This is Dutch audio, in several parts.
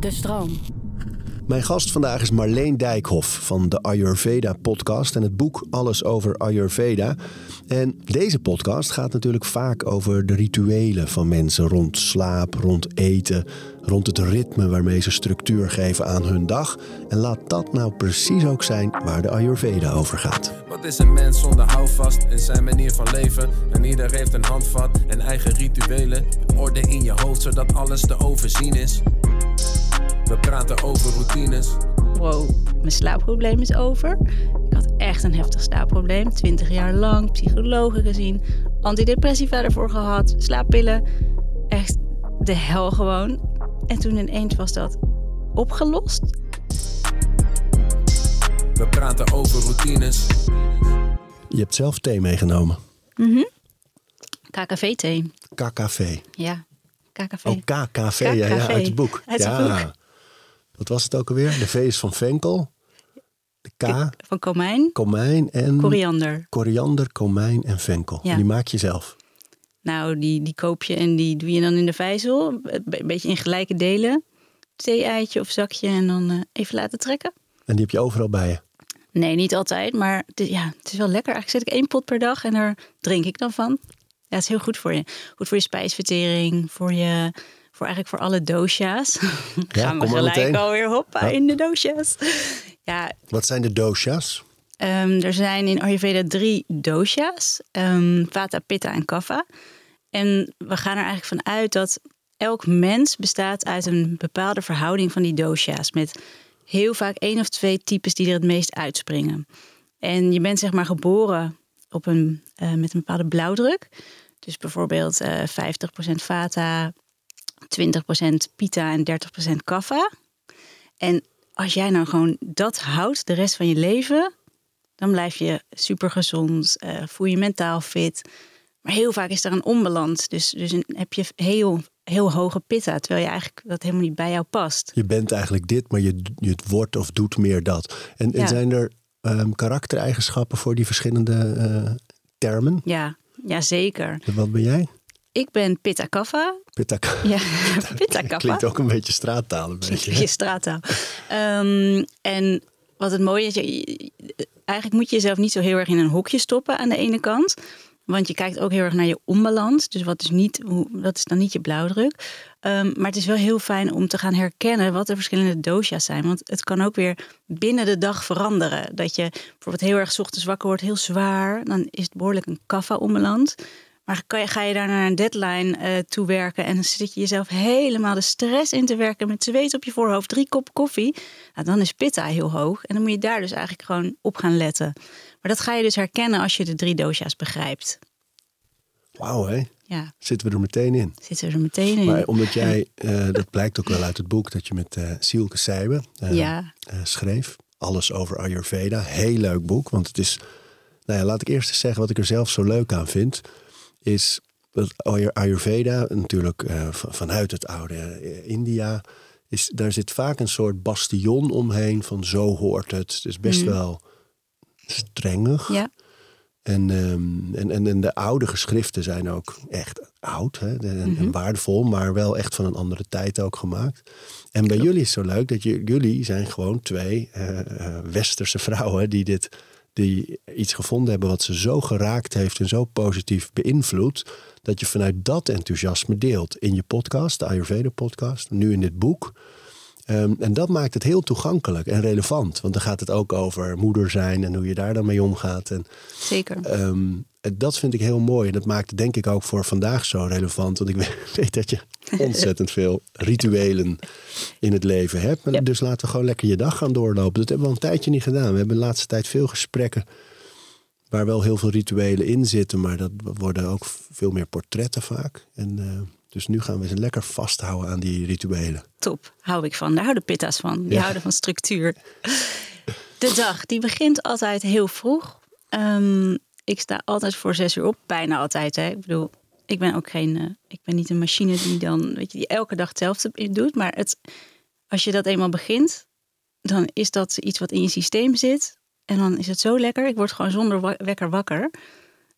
De stroom. Mijn gast vandaag is Marleen Dijkhoff van de Ayurveda podcast en het boek Alles over Ayurveda. En deze podcast gaat natuurlijk vaak over de rituelen van mensen rond slaap, rond eten, rond het ritme waarmee ze structuur geven aan hun dag. En laat dat nou precies ook zijn waar de Ayurveda over gaat. Wat is een mens zonder houvast in zijn manier van leven? En ieder heeft een handvat en eigen rituelen. Orde in je hoofd zodat alles te overzien is. We praten over routines. Wow, mijn slaapprobleem is over. Ik had echt een heftig slaapprobleem. 20 jaar lang, psychologen gezien, antidepressiva ervoor gehad, slaappillen. Echt de hel gewoon. En toen ineens was dat opgelost. We praten over routines. Je hebt zelf thee meegenomen. KKV-thee. KKV. Ja, KKV. Oh, KKV, ja, ja, KKV. uit het boek. Uit het ja. boek. Wat was het ook alweer? De V is van Venkel. De K, Van komijn, komijn en... koriander. Koriander, komijn en venkel. Ja. Die maak je zelf. Nou, die, die koop je en die doe je dan in de vijzel. Een beetje in gelijke delen. Thee-eitje of zakje en dan eh, even laten trekken. En die heb je overal bij je. Nee, niet altijd, maar het is, ja, het is wel lekker. Eigenlijk zet ik één pot per dag en daar drink ik dan van. Ja, het is heel goed voor je. Goed voor je spijsvertering, voor je, voor eigenlijk voor alle dosha's. Gaan we gelijk meteen. alweer hoppa Ja. in de dosha's. Ja, Wat zijn de doshas? Ehm, er zijn in Ayurveda drie dosha's: ehm, Vata, Pitta en Kapha. En we gaan er eigenlijk van uit dat elk mens bestaat uit een bepaalde verhouding van die dosha's. Met heel vaak één of twee types die er het meest uitspringen. En je bent zeg maar geboren op een, eh, met een bepaalde blauwdruk. Dus bijvoorbeeld eh 50% Vata, 20% Pitta en 30% Kapha. En als jij nou gewoon dat houdt de rest van je leven, dan blijf je super gezond, eh, voel je mentaal fit. Maar heel vaak is er een onbalans. Dus, dus een- heb je heel, heel hoge pitta, terwijl je eigenlijk dat helemaal niet bij jou past. Je bent eigenlijk dit, maar je, je wordt of doet meer dat. En, en Ja. zijn er ehm, karaktereigenschappen voor die verschillende eh, termen? Ja, ja, zeker. En Wat ben jij? Ik ben pitta kapha. Pitta. Ja, pitta kapha. Klinkt ook een beetje straattaal. Een beetje, hè? je straattaal. Ehm, en wat het mooie is, je- eigenlijk moet je jezelf niet zo heel erg in een hokje stoppen aan de ene kant. Want je kijkt ook heel erg naar je onbalans. Dus wat is niet, dat is dan niet je blauwdruk. Ehm, maar het is wel heel fijn om te gaan herkennen wat de verschillende dosha's zijn. Want het kan ook weer binnen de dag veranderen. Dat je bijvoorbeeld heel erg 's ochtends wakker wordt, heel zwaar. Dan is het behoorlijk een kaffa-onbalans. Maar kan je, ga je daar naar een deadline eh toe werken en dan zit je jezelf helemaal de stress in te werken met zweet op je voorhoofd, drie kop koffie, nou, dan is pitta heel hoog. En dan moet je daar dus eigenlijk gewoon op gaan letten. Maar dat ga je dus herkennen als je de drie dosha's begrijpt. Wauw, hè? Ja, Zitten we er meteen in. zitten we er meteen in. Maar omdat jij, eh, dat blijkt ook wel uit het boek dat je met eh Sielke Seibe Ja. schreef. Alles over Ayurveda. Heel leuk boek, want het is... Nou ja, laat ik eerst eens zeggen wat ik er zelf zo leuk aan vind. Is dat Ayur- Ayurveda, natuurlijk eh, van- vanuit het oude eh, India... Is, daar zit vaak een soort bastion omheen van zo hoort het. Het is best wel strengig. ja, En, ehm, en, en, en de oude geschriften zijn ook echt oud hè, en, en waardevol, maar wel echt van een andere tijd ook gemaakt. En bij jullie is het zo leuk dat je, jullie zijn gewoon twee eh, westerse vrouwen die dit die iets gevonden hebben wat ze zo geraakt heeft en zo positief beïnvloedt, dat je vanuit dat enthousiasme deelt in je podcast, de Ayurveda podcast, nu in dit boek. Ehm, en dat maakt het heel toegankelijk en relevant. Want dan gaat het ook over moeder zijn en hoe je daar dan mee omgaat. En zeker. Ehm, dat vind ik heel mooi. En dat maakt denk ik ook voor vandaag zo relevant. Want ik weet, dat je ontzettend veel rituelen in het leven hebt. Ja. Dus laten we gewoon lekker je dag gaan doorlopen. Dat hebben we al een tijdje niet gedaan. We hebben de laatste tijd veel gesprekken waar wel heel veel rituelen in zitten. Maar dat worden ook veel meer portretten vaak. En, eh, dus nu gaan we ze lekker vasthouden aan die rituelen. Top, hou ik van. Daar houden pitta's van. Die Ja. houden van structuur. De dag, die begint altijd heel vroeg. Ehm, ik sta altijd voor zes uur op. Bijna altijd. Hè. Ik bedoel, ik ben ook geen... eh, ik ben niet een machine die dan... Weet je, die elke dag hetzelfde doet. Maar het, als je dat eenmaal begint... dan is dat iets wat in je systeem zit. En dan is het zo lekker. Ik word gewoon zonder wekker wakker.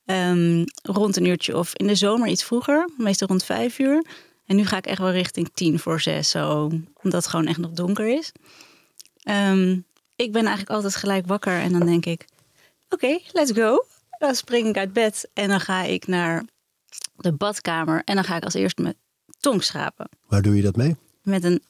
Ehm, rond een uurtje of in de zomer iets vroeger. Meestal rond vijf uur. En nu ga ik echt wel richting tien voor zes, zo, omdat het gewoon echt nog donker is. Ehm, ik ben eigenlijk altijd gelijk wakker en dan denk ik, oké, let's go. Dan spring ik uit bed en dan ga ik naar de badkamer en dan ga ik als eerste mijn tong schrapen. Waar doe je dat mee? Met een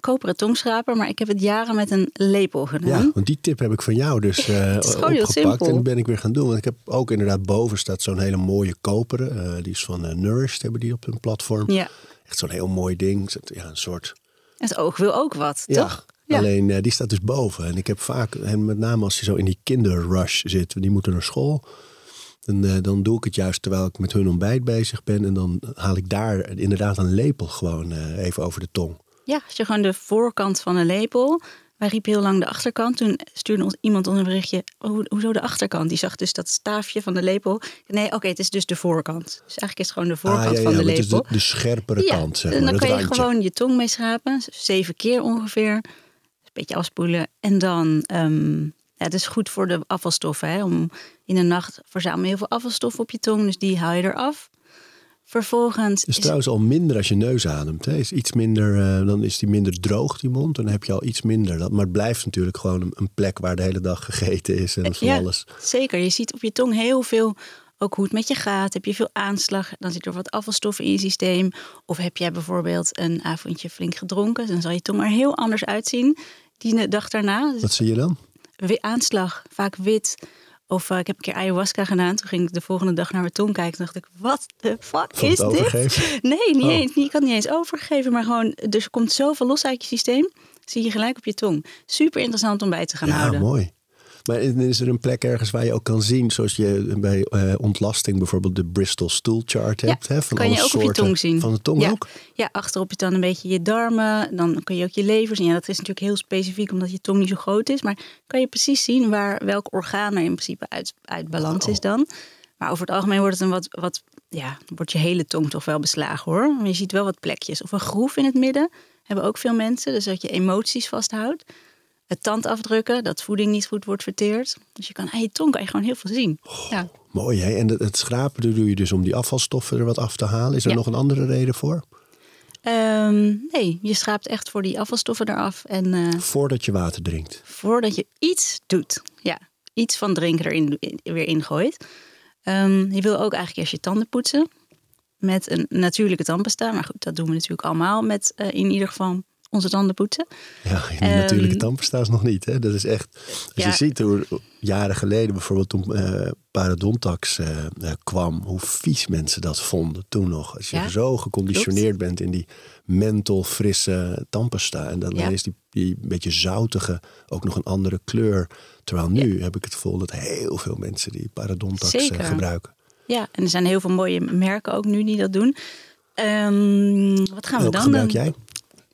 koperen tongschraper, maar ik heb het jaren met een lepel gedaan. Ja, want die tip heb ik van jou dus uh, Het is gewoon heel opgepakt. simpel. En ben ik weer gaan doen. Want ik heb ook inderdaad boven staat zo'n hele mooie koperen. eh, die is van eh, Nourished, hebben die op hun platform. Ja, Echt zo'n heel mooi ding. Ja, een soort... het oog wil ook wat, Ja, toch? Ja. alleen eh, die staat dus boven. En ik heb vaak, en met name als je zo in die kinderrush zit, die moeten naar school. Dan, eh, dan doe ik het juist terwijl ik met hun ontbijt bezig ben. En dan haal ik daar inderdaad een lepel gewoon eh, even over de tong. Ja, als je gewoon de voorkant van een lepel. Wij riepen heel lang de achterkant. Toen stuurde ons iemand ons een berichtje. "Ho- hoezo de achterkant? Die zag dus dat staafje van de lepel. Nee, oké, het is dus de voorkant. Dus eigenlijk is het gewoon de voorkant ah, ja, ja, van de maar het is lepel. de, de scherpere ja, kant, zeg en maar. dan kan je randje. gewoon je tong mee schrapen. Zeven keer ongeveer. Beetje afspoelen. En dan, ehm, ja, het is goed voor de afvalstoffen. Hè? Om, in de nacht verzamel je heel veel afvalstoffen op je tong. Dus die haal je eraf. Vervolgens Het is is- trouwens al minder als je neus ademt. Hè. Is iets minder, eh, dan is die minder droog, die mond. Dan heb je al iets minder. Dat, maar het blijft natuurlijk gewoon een, een plek waar de hele dag gegeten is en van ja, alles. Zeker, je ziet op je tong heel veel, ook hoe het met je gaat. Heb je veel aanslag, dan zit er wat afvalstoffen in je systeem. Of heb jij bijvoorbeeld een avondje flink gedronken, dan zal je tong er heel anders uitzien die dag daarna. Wat zie je dan? aanslag, vaak wit. Of eh, ik heb een keer ayahuasca gedaan. Toen ging ik de volgende dag naar mijn tong kijken. Toen dacht ik, wat de fuck is dit? Nee, niet Oh. eens. Je kan het niet eens overgeven. Maar gewoon, er komt zoveel los uit je systeem. Zie je gelijk op je tong. Super interessant om bij te gaan Ja, houden. mooi. Maar is er een plek ergens waar je ook kan zien, zoals je bij eh, ontlasting bijvoorbeeld de Bristol Stool Chart Ja, hebt? hè, van kan je alle ook op je soorten tong zien. Van de tong ja. ook? Ja, achterop je dan een beetje je darmen. Dan kun je ook je lever zien. Ja, dat is natuurlijk heel specifiek omdat je tong niet zo groot is. Maar kan je precies zien waar welk orgaan er in principe uit, uit balans is dan. Maar over het algemeen wordt het een wat, wat, ja, wordt je hele tong toch wel beslagen hoor. Maar je ziet wel wat plekjes. Of een groef in het midden hebben ook veel mensen. Dus dat je emoties vasthoudt. Het tand afdrukken, dat voeding niet goed wordt verteerd. Dus je kan aan je tong kan je gewoon heel veel zien. Ja. Mooi hè? En het, schrapen dat doe je dus om die afvalstoffen er wat af te halen. Is er Ja. nog een andere reden voor? Ehm, nee, je schraapt echt voor die afvalstoffen eraf. En eh, Voordat je water drinkt. voordat je iets doet. Ja, iets van drinken erin in- weer ingooit. Ehm, je wil ook eigenlijk eerst je tanden poetsen. Met een natuurlijke tandpasta. Maar goed, dat doen we natuurlijk allemaal met eh, in ieder geval onze tanden poetsen. Ja, die Ehm, natuurlijke tandpasta is nog niet. Hè? Dat is echt. Als Ja. je ziet hoe jaren geleden bijvoorbeeld toen parodontax eh, kwam, hoe vies mensen dat vonden toen nog. Als je Ja, zo geconditioneerd bent in die menthol frisse tandpasta. En dan Ja. is die, die beetje zoutige ook nog een andere kleur. Terwijl nu heb ik het gevoel dat heel veel mensen die parodontax gebruiken. Ja, en er zijn heel veel mooie merken ook nu die dat doen. Ehm, wat gaan we dan gebruik doen? jij?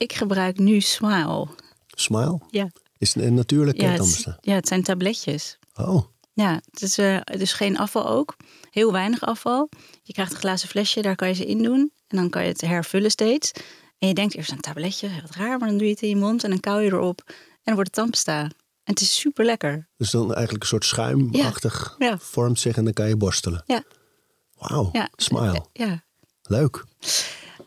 Ik gebruik nu Smile. Smile? Ja, Is het een natuurlijke ja, het, ja het zijn tabletjes. Oh, Ja, het is dus geen afval ook. Heel weinig afval. Je krijgt een glazen flesje, daar kan je ze in doen. En dan kan je het hervullen steeds. En je denkt eerst een tabletje, wat raar. Maar dan doe je het in je mond en dan kauw je erop. En dan wordt het tandpasta. En het is super lekker. dus dan eigenlijk een soort schuimachtig Ja. vormt zich en dan kan je borstelen. Ja, Wauw, ja. smile. Ja. Leuk.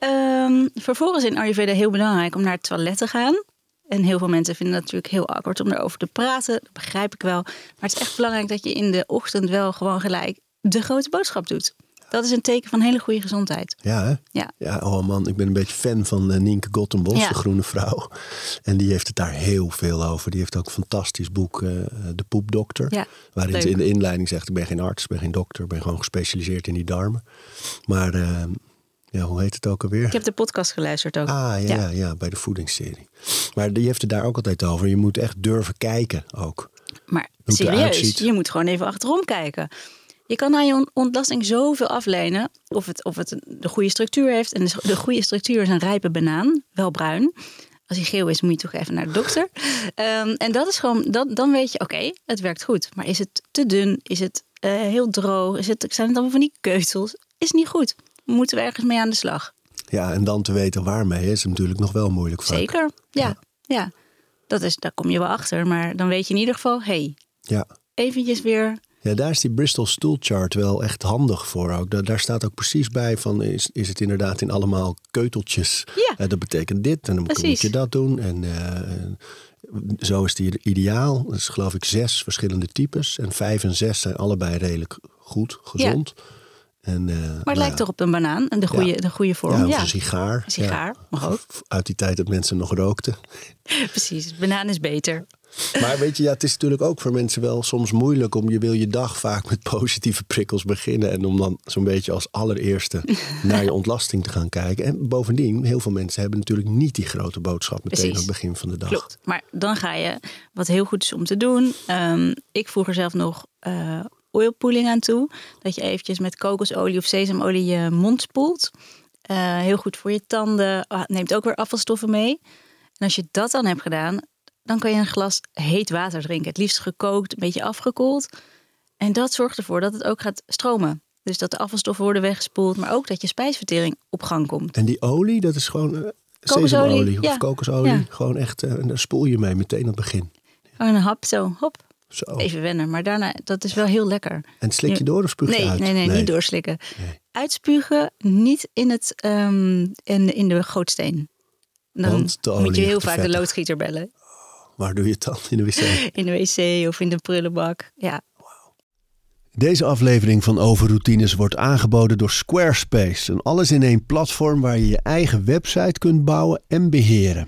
Ehm, vervolgens in Ayurveda heel belangrijk om naar het toilet te gaan. En heel veel mensen vinden het natuurlijk heel awkward om erover te praten. Dat begrijp ik wel. Maar het is echt belangrijk dat je in de ochtend wel gewoon gelijk de grote boodschap doet. Dat is een teken van hele goede gezondheid. Ja, hè? Ja. Ja, oh man, ik ben een beetje fan van eh, Nienke Gottenbos, Ja. de groene vrouw. En die heeft het daar heel veel over. Die heeft ook een fantastisch boek, eh, De Poepdokter. Ja, waarin ze in de inleiding zegt, ik ben geen arts, ik ben geen dokter. Ik ben gewoon gespecialiseerd in die darmen. Maar, eh, ja, hoe heet het ook alweer? Ik heb de podcast geluisterd ook. Ah, ja, Ja. ja. Bij de voedingsserie. Maar die heeft het daar ook altijd over. Je moet echt durven kijken ook. Maar serieus, je moet gewoon even achterom kijken. Je kan aan je on- ontlasting zoveel aflenen. Of het, of het de goede structuur heeft. En de, de goede structuur is een rijpe banaan. Wel bruin. Als hij geel is, moet je toch even naar de dokter. Ehm, en dat is gewoon, dat, dan weet je, oké, het werkt goed. Maar is het te dun? Is het eh, heel droog? Is het, zijn het allemaal van die keutels? Is niet goed. Moeten we ergens mee aan de slag? Ja, en dan te weten waarmee is natuurlijk nog wel moeilijk vaak. Zeker, ja. ja. Dat is, daar kom je wel achter. Maar dan weet je in ieder geval, hé, hey, Ja, eventjes weer Ja, daar is die Bristol Stool Chart wel echt handig voor ook. Daar, daar staat ook precies bij van is, is het inderdaad in allemaal keuteltjes. Ja. Eh, dat betekent dit en dan moet je dat doen. En eh, zo is die ideaal. Dat is geloof ik zes verschillende types. En vijf en zes zijn allebei redelijk goed, gezond. En, eh, Maar nou het lijkt ja, toch op een banaan, en de goede, Ja. de goede vorm. Ja, een sigaar. Een sigaar, mag ook. Uit die tijd dat mensen nog rookten. precies. Banaan is beter. Maar weet je, ja, het is natuurlijk ook voor mensen wel soms moeilijk om je wil je dag vaak met positieve prikkels beginnen. En om dan zo'n beetje als allereerste naar je ontlasting te gaan kijken. En bovendien, heel veel mensen hebben natuurlijk niet die grote boodschap meteen Precies. aan het begin van de dag. Klopt. Maar dan ga je, wat heel goed is om te doen. ehm, ik voeg er zelf nog oilpooling aan toe. Dat je eventjes met kokosolie of sesamolie je mond spoelt. Eh, heel goed voor je tanden. Ah, neemt ook weer afvalstoffen mee. En als je dat dan hebt gedaan, dan kan je een glas heet water drinken. Het liefst gekookt, een beetje afgekoeld. En dat zorgt ervoor dat het ook gaat stromen. Dus dat de afvalstoffen worden weggespoeld, maar ook dat je spijsvertering op gang komt. En die olie, dat is gewoon eh, sesamolie of ja. kokosolie. Ja. Gewoon echt, en daar spoel je mee meteen aan het begin. Gewoon een hap zo, hop, Zo. even wennen. Maar daarna, dat is wel heel lekker. En slik je door of spuug je Nee, uit? nee, nee, niet doorslikken. Nee. Uitspugen, niet in, het, ehm, in, in de gootsteen. Dan moet je heel vaak de loodgieter bellen. Waar doe je het dan? In de wc? In de wc of in de prullenbak. Ja, Deze aflevering van Overroutines wordt aangeboden door Squarespace. Een alles-in-één platform waar je je eigen website kunt bouwen en beheren.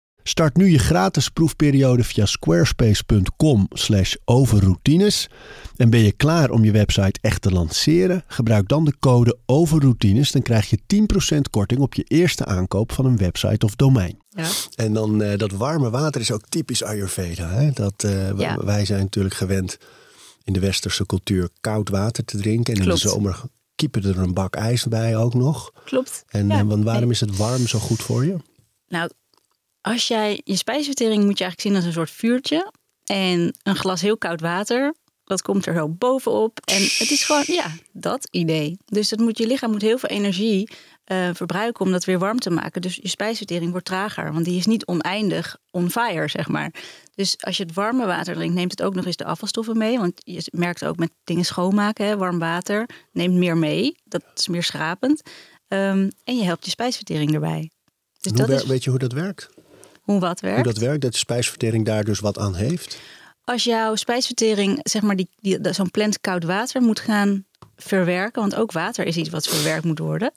Start nu je gratis proefperiode via squarespace.com slash overroutines. En ben je klaar om je website echt te lanceren? Gebruik dan de code overroutines. Dan krijg je 10% korting op je eerste aankoop van een website of domein. ja. En dan eh, dat warme water is ook typisch Ayurveda. Hè? Dat, eh, Ja. Wij zijn natuurlijk gewend in de westerse cultuur koud water te drinken. En Klopt. in de zomer kiepen er een bak ijs bij ook nog. klopt. En Ja, eh, want waarom is het warm zo goed voor je? Nou, als jij je spijsvertering moet je eigenlijk zien als een soort vuurtje. En een glas heel koud water, dat komt er zo bovenop. En het is gewoon, ja, dat idee. Dus dat moet, je lichaam moet heel veel energie eh, verbruiken om dat weer warm te maken. Dus je spijsvertering wordt trager, want die is niet oneindig on fire, zeg maar. Dus als je het warme water drinkt, neemt het ook nog eens de afvalstoffen mee. Want je merkt ook met dingen schoonmaken, hè, warm water neemt meer mee. Dat is meer schrapend. Ehm, en je helpt je spijsvertering erbij. Dus dat is Weet je hoe dat werkt? Hoe wat werkt. Hoe dat werkt, dat de spijsvertering daar dus wat aan heeft? Als jouw spijsvertering, zeg maar, die, die, zo'n plant koud water moet gaan verwerken, want ook water is iets wat verwerkt moet worden,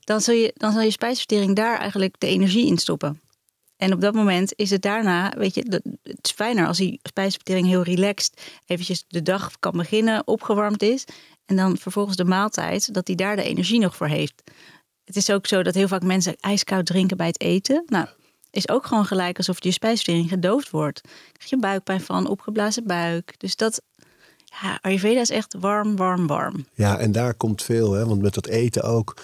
dan zal je, dan zal je spijsvertering daar eigenlijk de energie in stoppen. En op dat moment is het daarna, weet je, het is fijner als die spijsvertering heel relaxed eventjes de dag kan beginnen, opgewarmd is. En dan vervolgens de maaltijd, dat die daar de energie nog voor heeft. Het is ook zo dat heel vaak mensen ijskoud drinken bij het eten. Nou, is ook gewoon gelijk alsof je spijsvertering gedoofd wordt. Krijg je buikpijn van, opgeblazen buik. Dus dat, ja, Ayurveda is echt warm, warm, warm. Ja, en daar komt veel, hè? want met dat eten ook.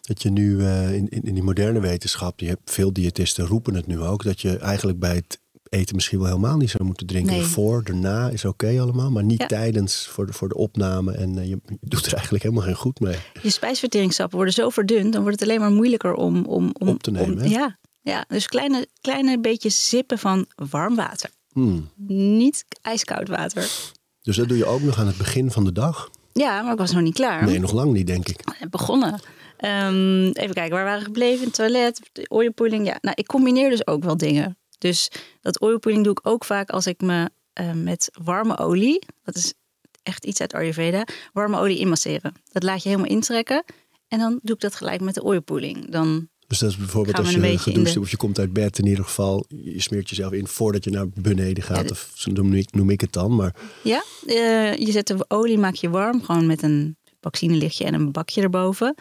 Dat je nu eh, in, in, in die moderne wetenschap, je hebt veel diëtisten roepen het nu ook, dat je eigenlijk bij het eten misschien wel helemaal niet zou moeten drinken. Nee. Voor, daarna is oké allemaal, maar niet Ja. tijdens voor de, voor de opname. En eh, je, je doet er eigenlijk helemaal geen goed mee. Je spijsverteringssappen worden zo verdund, dan wordt het alleen maar moeilijker om, om, om Op te nemen, om- ja, ja, dus kleine, kleine beetjes zippen van warm water. Hmm. Niet ijskoud water. Dus dat doe je ook nog aan het begin van de dag? Ja, maar ik was nog niet klaar. Nee, nog lang niet, denk ik. begonnen. Ehm, even kijken, waar waren we gebleven? In het toilet, oilpooling. Ja, nou, ik combineer dus ook wel dingen. Dus dat oilpooling doe ik ook vaak als ik me eh, met warme olie, dat is echt iets uit Ayurveda, warme olie inmasseren. Dat laat je helemaal intrekken. En dan doe ik dat gelijk met de oilpooling. Dan, Dus dat is bijvoorbeeld als je gedoucht de- of je komt uit bed in ieder geval. Je smeert jezelf in voordat je naar beneden gaat. Ja, of zo noem ik, noem ik het dan. Maar ja, eh, je zet de olie, maak je warm, gewoon met een vaccinelichtje en een bakje erboven.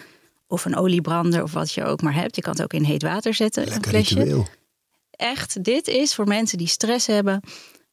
Of een oliebrander of wat je ook maar hebt. Je kan het ook in heet water zetten, een flesje. ritueel. echt, dit is voor mensen die stress hebben,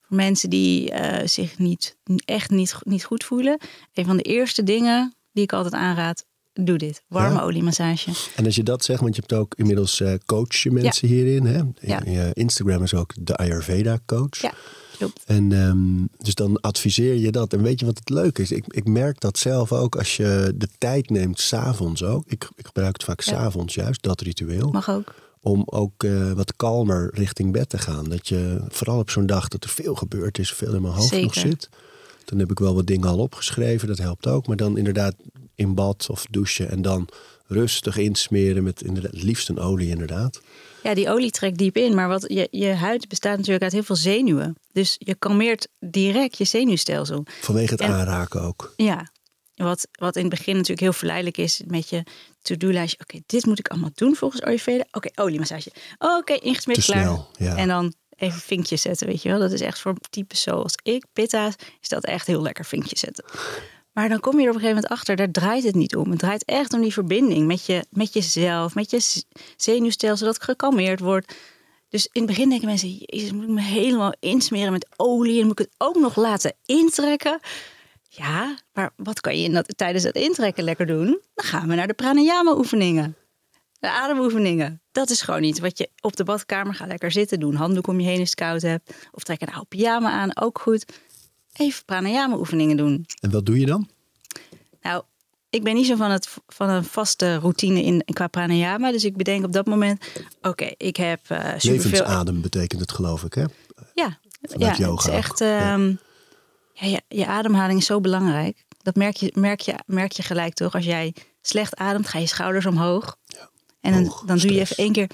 voor mensen die eh, zich niet, echt niet, niet goed voelen. Een van de eerste dingen die ik altijd aanraad, doe dit. Warme Ja. oliemassage. En als je dat zegt, want je hebt ook inmiddels eh coach je mensen hierin. Hè? Ja. Je Instagram is ook de Ayurveda coach. Ja, klopt. En ehm, dus dan adviseer je dat. En weet je wat het leuke is? Ik, ik merk dat zelf ook als je de tijd neemt, s'avonds ook. Ik, ik gebruik het vaak Ja. s'avonds juist, dat ritueel. Mag ook. Om ook eh, wat kalmer richting bed te gaan. Dat je vooral op zo'n dag dat er veel gebeurd is, veel in mijn hoofd nog zit. Dan heb ik wel wat dingen al opgeschreven, dat helpt ook. Maar dan inderdaad in bad of douchen en dan rustig insmeren met inderdaad, het liefst een olie inderdaad. Ja, die olie trekt diep in, maar wat, je, je huid bestaat natuurlijk uit heel veel zenuwen. Dus je kalmeert direct je zenuwstelsel. Vanwege het En- aanraken ook. Ja, wat, wat in het begin natuurlijk heel verleidelijk is met je to-do-lijstje. Oké, dit moet ik allemaal doen volgens Ayurveda. Oké, oliemassage. Oké, ingesmeerd, Te klaar. snel, ja. En dan even vinkjes zetten, weet je wel. Dat is echt voor types zoals ik, pitta's, is dat echt heel lekker vinkjes zetten. Maar dan kom je er op een gegeven moment achter, daar draait het niet om. Het draait echt om die verbinding met, je, met jezelf, met je zenuwstelsel, dat gekalmeerd wordt. Dus in het begin denken mensen, jezus, moet ik me helemaal insmeren met olie en moet ik het ook nog laten intrekken? Ja, maar wat kan je in dat, tijdens het intrekken lekker doen? Dan gaan we naar de pranayama oefeningen. De ademoefeningen. Dat is gewoon iets wat je op de badkamer gaat lekker zitten doen. Handdoek om je heen als het koud hebt. Of trek een oude pyjama aan, ook goed. Even pranayama oefeningen doen. En wat doe je dan? Nou, ik ben niet zo van, het, van een vaste routine in, qua pranayama. Dus ik bedenk op dat moment, oké, ik heb eh superveel... Levensadem betekent het geloof ik hè? Ja, Vanuit ja yoga het is echt... Ja. ehm, ja, je, je ademhaling is zo belangrijk. Dat merk je, merk, je, merk je gelijk toch? Als jij slecht ademt, ga je schouders omhoog. En dan, Hoog, dan doe je even één keer...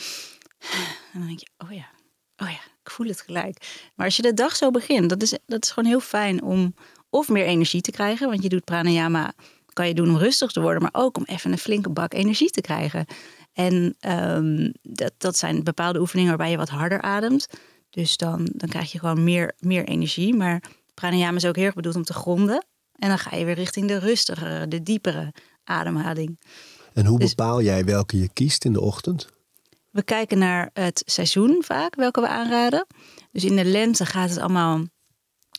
En dan denk je, oh ja, oh ja, ik voel het gelijk. Maar als je de dag zo begint, dat is, dat is gewoon heel fijn om of meer energie te krijgen. Want je doet pranayama, kan je doen om rustig te worden. Maar ook om even een flinke bak energie te krijgen. En ehm, dat, dat zijn bepaalde oefeningen waarbij je wat harder ademt. Dus dan, dan krijg je gewoon meer, meer energie. Maar pranayama is ook heel erg bedoeld om te gronden. En dan ga je weer richting de rustigere, de diepere ademhaling. En hoe Dus- bepaal jij welke je kiest in de ochtend? We kijken naar het seizoen vaak, welke we aanraden. Dus in de lente gaat het allemaal.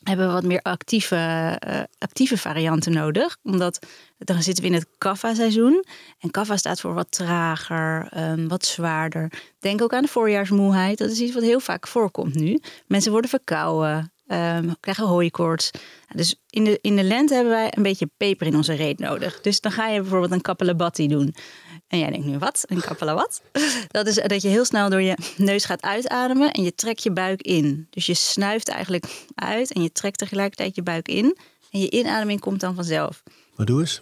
Hebben we wat meer actieve, eh, actieve varianten nodig. Omdat dan zitten we in het kaffa-seizoen. En kaffa staat voor wat trager, ehm, wat zwaarder. Denk ook aan de voorjaarsmoeheid. Dat is iets wat heel vaak voorkomt nu. Mensen worden verkouden, ehm, krijgen hooikoorts. Dus in de, in de lente hebben wij een beetje peper in onze reet nodig. Dus dan ga je bijvoorbeeld een kapelabatti doen. En jij denkt nu, wat? Een kapelawat? Dat is dat je heel snel door je neus gaat uitademen en je trekt je buik in. Dus je snuift eigenlijk uit en je trekt tegelijkertijd je buik in. En je inademing komt dan vanzelf. Maar doe eens.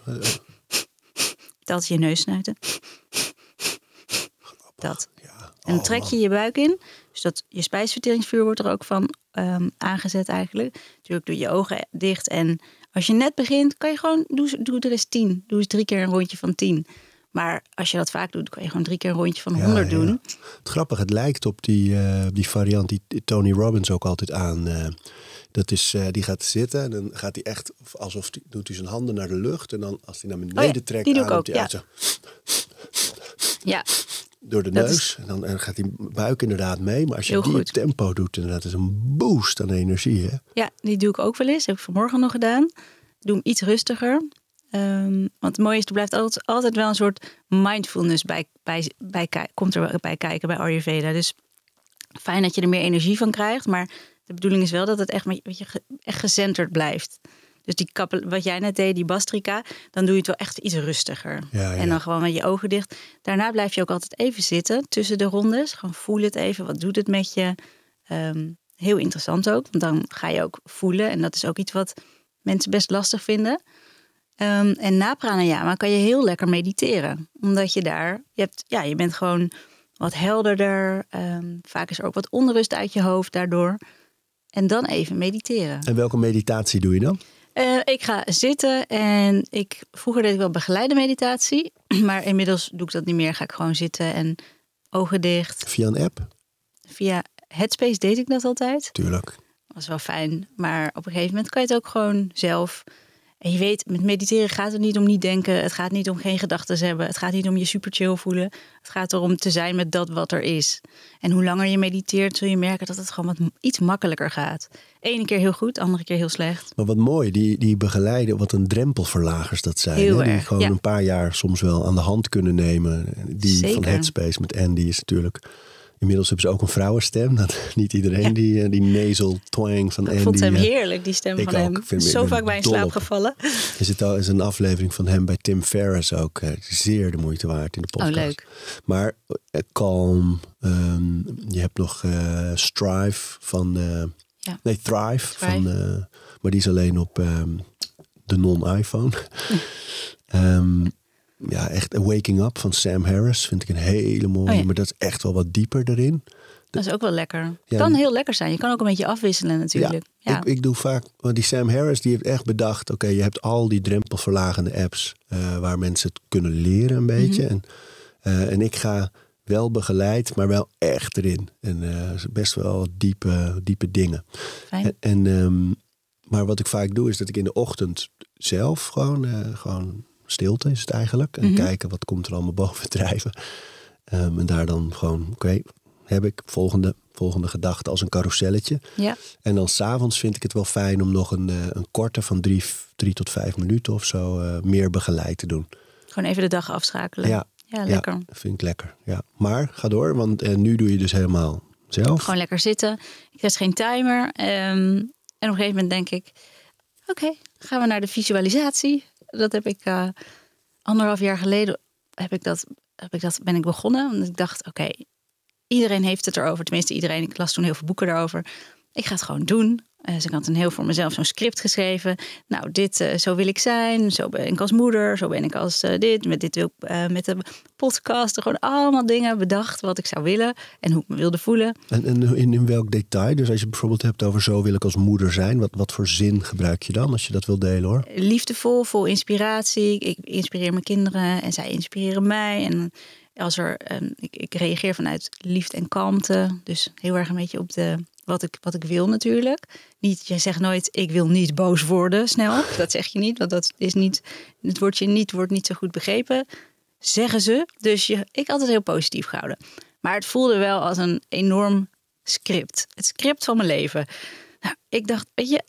Dat je neus snuiten. Dat. En dan Oh, trek je je buik in. Dus dat, je spijsverteringsvuur wordt er ook van ehm, aangezet eigenlijk. Natuurlijk doe je ogen dicht. En als je net begint, kan je gewoon... Doe, doe er eens tien. Doe eens drie keer een rondje van tien. Maar als je dat vaak doet, kan je gewoon drie keer een rondje van Ja, honderd ja. doen. Het grappige, het lijkt op die, eh, die variant die Tony Robbins ook altijd aan. eh, dat is, eh, die gaat zitten en dan gaat hij echt alsof hij doet hij zijn handen naar de lucht. En dan als hij naar beneden Oh ja, trekt, die doe ik ademt ook, hij ja. uit zo Ja, door de Dat neus. is- En dan en gaat die buik inderdaad mee. Maar als je Heel die goed. tempo doet, inderdaad, is een boost aan energie. Hè? Ja, die doe ik ook wel eens. Heb ik vanmorgen nog gedaan. Ik doe hem iets rustiger. Ehm, want het mooie is, er blijft altijd, altijd wel een soort mindfulness bij, bij, bij, komt er bij kijken bij Ayurveda. Dus fijn dat je er meer energie van krijgt. Maar de bedoeling is wel dat het echt, met, weet je, echt gecenterd blijft. Dus die kappel, wat jij net deed, die bastrika, dan doe je het wel echt iets rustiger. Ja, ja. En dan gewoon met je ogen dicht. Daarna blijf je ook altijd even zitten tussen de rondes. Gewoon voel het even. Wat doet het met je? Ehm, heel interessant ook, want dan ga je ook voelen. En dat is ook iets wat mensen best lastig vinden. Ehm, en na pranayama kan je heel lekker mediteren. Omdat je daar, je, hebt, ja, je bent gewoon wat helderder. Ehm, vaak is er ook wat onrust uit je hoofd daardoor. En dan even mediteren. En welke meditatie doe je dan? Eh, ik ga zitten en ik, vroeger deed ik wel begeleide meditatie. Maar inmiddels doe ik dat niet meer. Ga ik gewoon zitten en ogen dicht. Via een app? Via Headspace deed ik dat altijd. Tuurlijk. was wel fijn. Maar op een gegeven moment kan je het ook gewoon zelf En je weet, met mediteren gaat het niet om niet denken. Het gaat niet om geen gedachten hebben. Het gaat niet om je super chill voelen. Het gaat erom te zijn met dat wat er is. En hoe langer je mediteert, zul je merken dat het gewoon wat iets makkelijker gaat. Ene keer heel goed, andere keer heel slecht. Maar wat mooi, die, die begeleiden, wat een drempelverlagers dat zijn. Heel hè? Die erg, gewoon ja. een paar jaar soms wel aan de hand kunnen nemen. Die van Zeker. Headspace met Andy is natuurlijk... Inmiddels hebben ze ook een vrouwenstem. Dat, niet iedereen die, eh, die nasal twang van Andy. Ik vond hem eh, heerlijk, die stem ik van hem. Ik vind- ik Zo vaak bij in slaap op. gevallen. Er zit al is een aflevering van hem bij Tim Ferriss ook. eh, zeer de moeite waard in de podcast. Oh, leuk. Maar eh, Calm. ehm, je hebt nog Strive van... Ja. Nee, Thrive. Thrive. Van, maar die is alleen op ehm, de non-iPhone. Ehm, ja, echt A Waking Up van Sam Harris vind ik een hele mooie. Oh ja. Maar dat is echt wel wat dieper erin. Dat is ook wel lekker. Ja. Kan heel lekker zijn. Je kan ook een beetje afwisselen natuurlijk. Ja, Ik, ik doe vaak, want die Sam Harris die heeft echt bedacht, oké, je hebt al die drempelverlagende apps eh, waar mensen het kunnen leren een beetje. Mhm. en, eh, en ik ga wel begeleid, maar wel echt erin. En eh, best wel diepe, diepe dingen. Fijn. En, en, ehm, maar wat ik vaak doe is dat ik in de ochtend zelf gewoon, gewoon stilte is het eigenlijk. En Mhm. kijken wat komt er allemaal boven drijven. Ehm, en daar dan gewoon, oké, heb ik volgende, volgende gedachte als een carouselletje. ja. En dan s'avonds vind ik het wel fijn om nog een, eh, een korte van drie, drie tot vijf minuten of zo eh, meer begeleid te doen. Gewoon even de dag afschakelen. Ja, Ja, lekker. Ja, vind ik lekker. Ja. Maar ga door, want eh, nu doe je dus helemaal zelf. Gewoon lekker zitten. Ik zet geen timer. Ehm, en op een gegeven moment denk ik... Oké, gaan we naar de visualisatie. Dat heb ik eh, anderhalf jaar geleden... Heb ik dat, heb ik dat, ben ik begonnen. Want ik dacht, oké, iedereen heeft het erover. Tenminste, iedereen. Ik las toen heel veel boeken daarover. Ik ga het gewoon doen. Eh, dus ik had een heel voor mezelf zo'n script geschreven. Nou, dit, eh, zo wil ik zijn. Zo ben ik als moeder. Zo ben ik als eh, dit. Met dit wil ik eh, met de podcast. Gewoon allemaal dingen bedacht wat ik zou willen. En hoe ik me wilde voelen. En, en in, in welk detail? Dus als je bijvoorbeeld hebt over zo wil ik als moeder zijn. Wat, wat voor zin gebruik je dan als je dat wil delen hoor? liefdevol, vol inspiratie. Ik inspireer mijn kinderen en zij inspireren mij. En als er, ehm, ik, ik reageer vanuit liefde en kalmte. Dus heel erg een beetje op de, wat, ik, wat ik wil natuurlijk. Niet, jij zegt nooit, ik wil niet boos worden snel. Dat zeg je niet, want dat is niet, het woordje niet wordt niet zo goed begrepen. Zeggen ze. Dus je, ik altijd heel positief gehouden. Maar het voelde wel als een enorm script. Het script van mijn leven. Nou, ik dacht, weet je,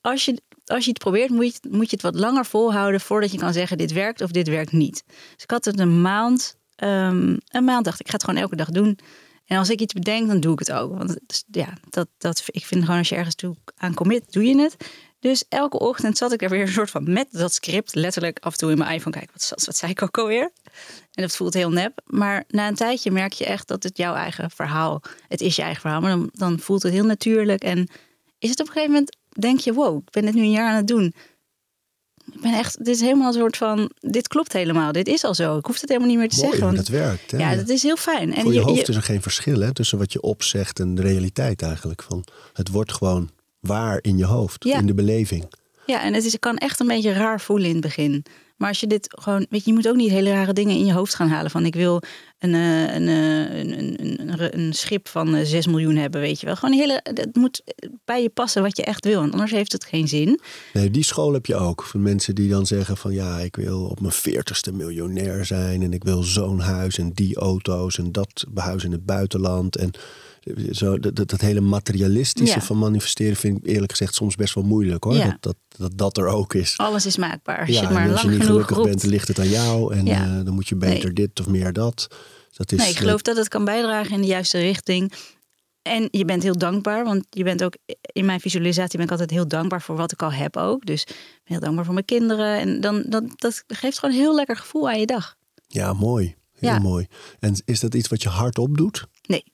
als je, als je het probeert, moet je, moet je het wat langer volhouden voordat je kan zeggen: dit werkt of dit werkt niet. Dus ik had het een maand. ehm, een maand dacht ik, ik ga het gewoon elke dag doen. En als ik iets bedenk, dan doe ik het ook. Want het ja, dat, dat, ik vind gewoon als je ergens toe aan commit, doe je het. Dus elke ochtend zat ik er weer een soort van met dat script. Letterlijk af en toe in mijn iPhone kijken. Wat, wat, zei ik ook alweer? En dat voelt heel nep. Maar na een tijdje merk je echt dat het jouw eigen verhaal... Het is je eigen verhaal, maar dan, dan voelt het heel natuurlijk. En is het op een gegeven moment, denk je... Wow, ik ben dit nu een jaar aan het doen. Ik ben echt, dit is helemaal een soort van... Dit klopt helemaal, dit is al zo. Ik hoef het helemaal niet meer te Mooi zeggen. Want, dat werkt. Hè? ja, dat is heel fijn. En Voor je, hoofd is er geen verschil hè, tussen wat je opzegt en de realiteit eigenlijk. Van, het wordt gewoon waar in je hoofd, Ja. in de beleving. Ja, en het is, het kan echt een beetje raar voelen in het begin. Maar als je dit gewoon, weet je, je moet ook niet hele rare dingen in je hoofd gaan halen. Van ik wil een, eh, een, eh, een, een, een, schip van eh, 6 miljoen hebben, weet je wel. Gewoon hele, het moet bij je passen wat je echt wil. Want anders heeft het geen zin. Nee, die school heb je ook. Van mensen die dan zeggen van ja, ik wil op mijn veertigste miljonair zijn. En ik wil zo'n huis en die auto's en dat huis in het buitenland. En zo, dat, dat, hele materialistische Ja. van manifesteren vind ik eerlijk gezegd soms best wel moeilijk hoor. Ja. Dat, dat, dat dat er ook is. Alles is maakbaar. Als je het maar en als je niet gelukkig roept. bent, dan ligt het aan jou. En eh, dan moet je beter Nee. dit of meer dat. dat is, Nee, ik geloof dat het kan bijdragen in de juiste richting. En je bent heel dankbaar, want je bent ook in mijn visualisatie ben ik altijd heel dankbaar voor wat ik al heb ook. Dus ik ben heel dankbaar voor mijn kinderen. En dan, dat, dat geeft gewoon een heel lekker gevoel aan je dag. Ja, mooi. Heel Ja. mooi. En is dat iets wat je hardop doet? Nee,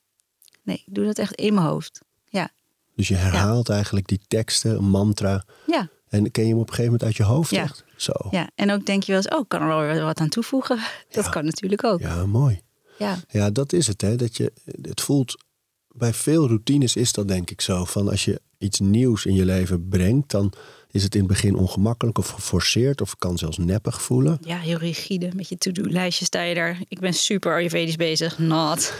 nee, ik doe dat echt in mijn hoofd. Ja, Dus je herhaalt eigenlijk die teksten, mantra. ja, En ken je hem op een gegeven moment uit je hoofd? Ja. Echt? Zo. ja. En ook denk je wel eens, oh, ik kan er wel weer wat aan toevoegen. Dat Ja. kan natuurlijk ook. Ja, mooi. Ja, Ja, dat is het. Hè? Dat je, het voelt, bij veel routines is dat denk ik zo. Van als je iets nieuws in je leven brengt, dan is het in het begin ongemakkelijk of geforceerd of kan zelfs neppig voelen. ja heel rigide. Met je to-do-lijstje sta je daar. Ik ben super ayurvedisch bezig. Not.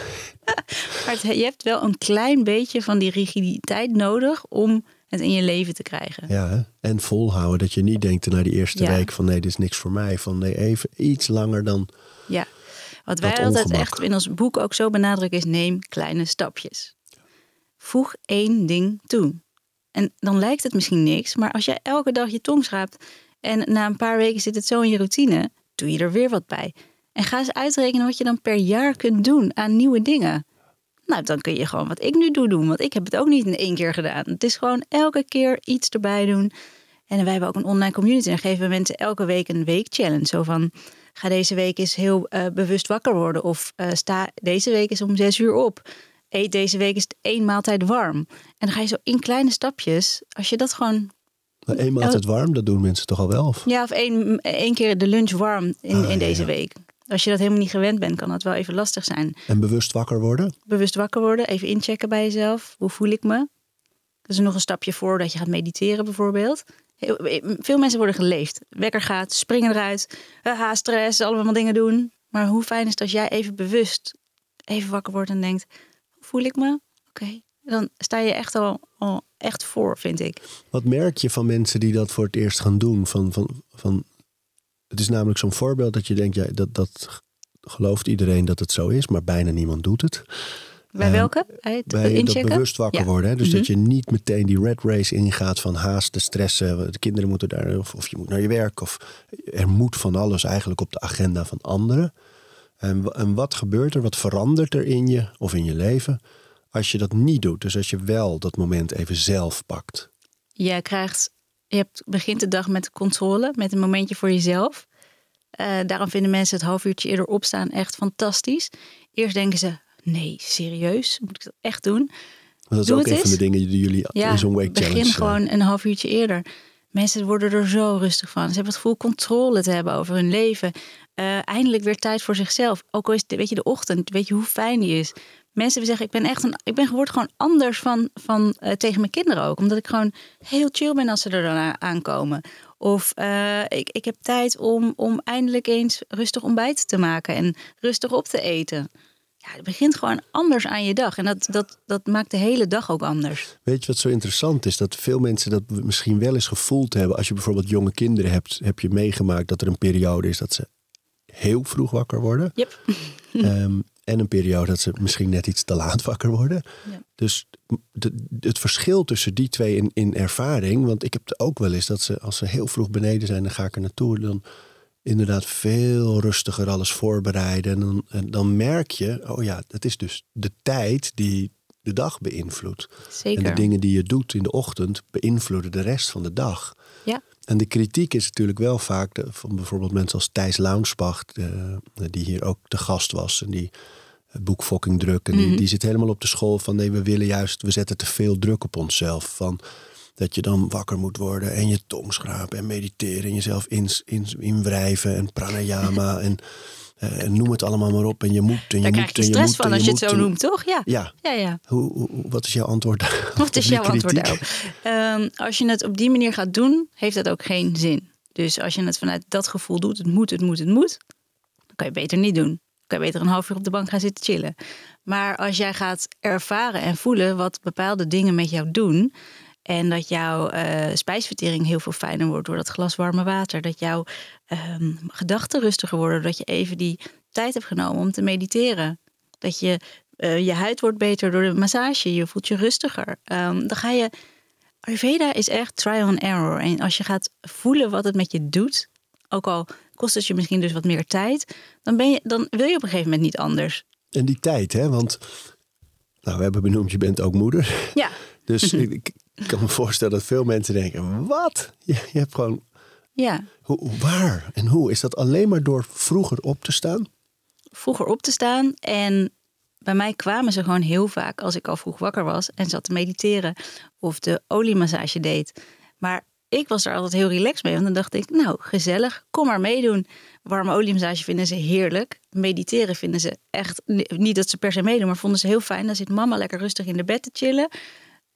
maar het- je hebt wel een klein beetje van die rigiditeit nodig om het in je leven te krijgen. Ja, hè? en volhouden. Dat je niet denkt na die eerste Ja. week van nee, dit is niks voor mij. Van nee, even iets langer dan... Ja. Wat wij altijd ongemak. echt in ons boek ook zo benadrukken is neem kleine stapjes. Voeg één ding toe. En dan lijkt het misschien niks, maar als jij elke dag je tong schraapt en na een paar weken zit het zo in je routine, doe je er weer wat bij. En ga eens uitrekenen wat je dan per jaar kunt doen aan nieuwe dingen. Nou, dan kun je gewoon wat ik nu doe doen, want ik heb het ook niet in één keer gedaan. Het is gewoon elke keer iets erbij doen. En wij hebben ook een online community. En geven we mensen elke week een week challenge. Zo van, ga deze week eens heel eh, bewust wakker worden. Of eh, sta deze week eens om zes uur op. Eet deze week eens één maaltijd warm. En dan ga je zo in kleine stapjes. Als je dat gewoon, Maar eenmaal altijd warm, dat doen mensen toch al wel? Of? ja, of één, één keer de lunch warm in, Ah, in ja, deze ja. week. Als je dat helemaal niet gewend bent, kan dat wel even lastig zijn. En bewust wakker worden? Bewust wakker worden, even inchecken bij jezelf. Hoe voel ik me? Dat is nog een stapje voor dat je gaat mediteren bijvoorbeeld. Heel- Veel mensen worden geleefd. Wekker gaat, springen eruit. Haha, stress, allemaal dingen doen. Maar hoe fijn is het als jij even bewust even wakker wordt en denkt... Voel ik me? Oké. Dan sta je echt al, al echt voor, vind ik. Wat merk je van mensen die dat voor het eerst gaan doen? Van, van, van, het is namelijk zo'n voorbeeld dat je denkt, ja, dat, dat gelooft iedereen dat het zo is, maar bijna niemand doet het. Bij Eh, welke? Bij het Bij dat bewust wakker Ja. worden. Hè? Dus Mhm. dat je niet meteen die red race ingaat van haasten, stressen. De kinderen moeten daar, of, of je moet naar je werk. Of er moet van alles eigenlijk op de agenda van anderen. En, en wat gebeurt er, wat verandert er in je of in je leven als je dat niet doet? Dus als je wel dat moment even zelf pakt. Je krijgt, je hebt, begint de dag met controle, met een momentje voor jezelf. Eh, daarom vinden mensen het half uurtje eerder opstaan echt fantastisch. Eerst denken ze, nee, serieus, moet ik dat echt doen? Want dat is Doe ook een van de dingen die jullie Ja, in zo'n week begin challenge... eh, gewoon een half uurtje eerder. Mensen worden er zo rustig van. Ze hebben het gevoel controle te hebben over hun leven. Eh, eindelijk weer tijd voor zichzelf. Ook al is het, weet je, de ochtend, weet je hoe fijn die is. Mensen zeggen, ik ben echt een, ik ben geworden gewoon anders van, van eh, tegen mijn kinderen ook. Omdat ik gewoon heel chill ben als ze er dan aankomen. Of eh, ik, ik heb tijd om, om eindelijk eens rustig ontbijt te maken en rustig op te eten. Ja, het begint gewoon anders aan je dag. En dat, dat, dat maakt de hele dag ook anders. Weet je wat zo interessant is? Dat veel mensen dat misschien wel eens gevoeld hebben. Als je bijvoorbeeld jonge kinderen hebt, heb je meegemaakt dat er een periode is dat ze heel vroeg wakker worden. Yep. Ehm, en een periode dat ze misschien net iets te laat wakker worden. Ja. Dus de- het verschil tussen die twee in, in ervaring. Want ik heb het ook wel eens dat ze, als ze heel vroeg beneden zijn, dan ga ik er naartoe. Dan inderdaad veel rustiger alles voorbereiden. En dan, en dan merk je, oh ja, dat is dus de tijd die de dag beïnvloedt. Zeker. En de dingen die je doet in de ochtend beïnvloeden de rest van de dag. Ja. En de kritiek is natuurlijk wel vaak de- van bijvoorbeeld mensen als Thijs Launsbach, de- die hier ook de gast was en die het boek Fokking Druk. En die, Mhm. die zit helemaal op de school van nee, we willen juist, we zetten te veel druk op onszelf. Van dat je dan wakker moet worden en je tong schrapen en mediteren en jezelf in, in, inwrijven en pranayama en, eh, en noem het allemaal maar op. En je moet en je Daar moet krijg je en je stress moet van als je het zo noemt, toch? Ja. Ja, Ja, ja. hoe, hoe- wat is jouw antwoord? Wat is jouw antwoord daarop? Ehm, als je het op die manier gaat doen, heeft dat ook geen zin. Dus als je het vanuit dat gevoel doet, het moet, het moet, het moet, dan kan je beter niet doen. Dan kan je beter een half uur op de bank gaan zitten chillen. Maar als jij gaat ervaren en voelen wat bepaalde dingen met jou doen. En dat jouw eh, spijsvertering heel veel fijner wordt door dat glas warme water. Dat jouw ehm, gedachten rustiger worden. Dat je even die tijd hebt genomen om te mediteren. Dat je, eh, je huid wordt beter door de massage. Je voelt je rustiger. Ehm, dan ga je. Ayurveda is echt trial and error. En als je gaat voelen wat het met je doet. Ook al kost het je misschien dus wat meer tijd. Dan, ben je, dan wil je op een gegeven moment niet anders. En die tijd, hè? Want nou, we hebben benoemd, je bent ook moeder. Ja, Dus ik, ik kan me voorstellen dat veel mensen denken: wat? Je, je hebt gewoon. ja. Hoe, hoe- waar en hoe? Is dat alleen maar door vroeger op te staan? vroeger op te staan. En bij mij kwamen ze gewoon heel vaak als ik al vroeg wakker was en zat te mediteren of de oliemassage deed. Maar ik was er altijd heel relaxed mee, want dan dacht ik, nou gezellig, kom maar meedoen. Warme oliemassage vinden ze heerlijk. Mediteren vinden ze echt, niet dat ze per se meedoen, maar vonden ze heel fijn. Dan zit mama lekker rustig in de bed te chillen.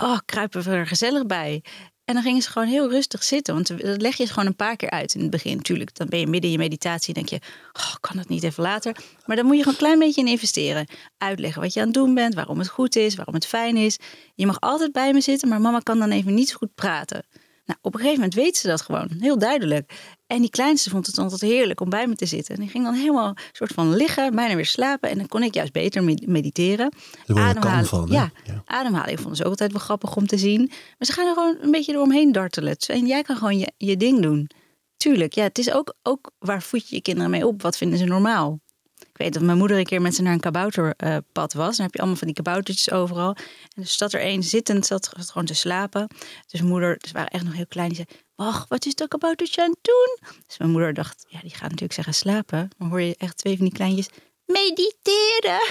Oh, kruipen we er gezellig bij. En dan gingen ze gewoon heel rustig zitten. Want dat leg je gewoon een paar keer uit in het begin. Natuurlijk, dan ben je midden in je meditatie en denk je... Oh, kan dat niet even later? Maar dan moet je gewoon een klein beetje in investeren. Uitleggen wat je aan het doen bent, waarom het goed is, waarom het fijn is. Je mag altijd bij me zitten, maar mama kan dan even niet zo goed praten. Nou, op een gegeven moment weet ze dat gewoon, heel duidelijk. En die kleinste vond het altijd heerlijk om bij me te zitten. En die ging dan helemaal soort van liggen, bijna weer slapen. En dan kon ik juist beter mediteren. Ademhalen, van, ja, ja, ademhaling vonden ze ook altijd wel grappig om te zien. Maar ze gaan er gewoon een beetje eromheen dartelen. En jij kan gewoon je, je ding doen. Tuurlijk, ja, het is ook, ook waar voed je je kinderen mee op? Wat vinden ze normaal? Weet dat mijn moeder een keer met ze naar een kabouterpad was. Dan heb je allemaal van die kaboutertjes overal. En dus zat er één zittend, zat, gewoon te slapen. Dus moeder, ze waren echt nog heel klein, die zei... Wacht, wat is dat kaboutertje aan het doen? Dus mijn moeder dacht, ja, die gaat natuurlijk zeggen slapen. Maar hoor je echt twee van die kleintjes mediteren.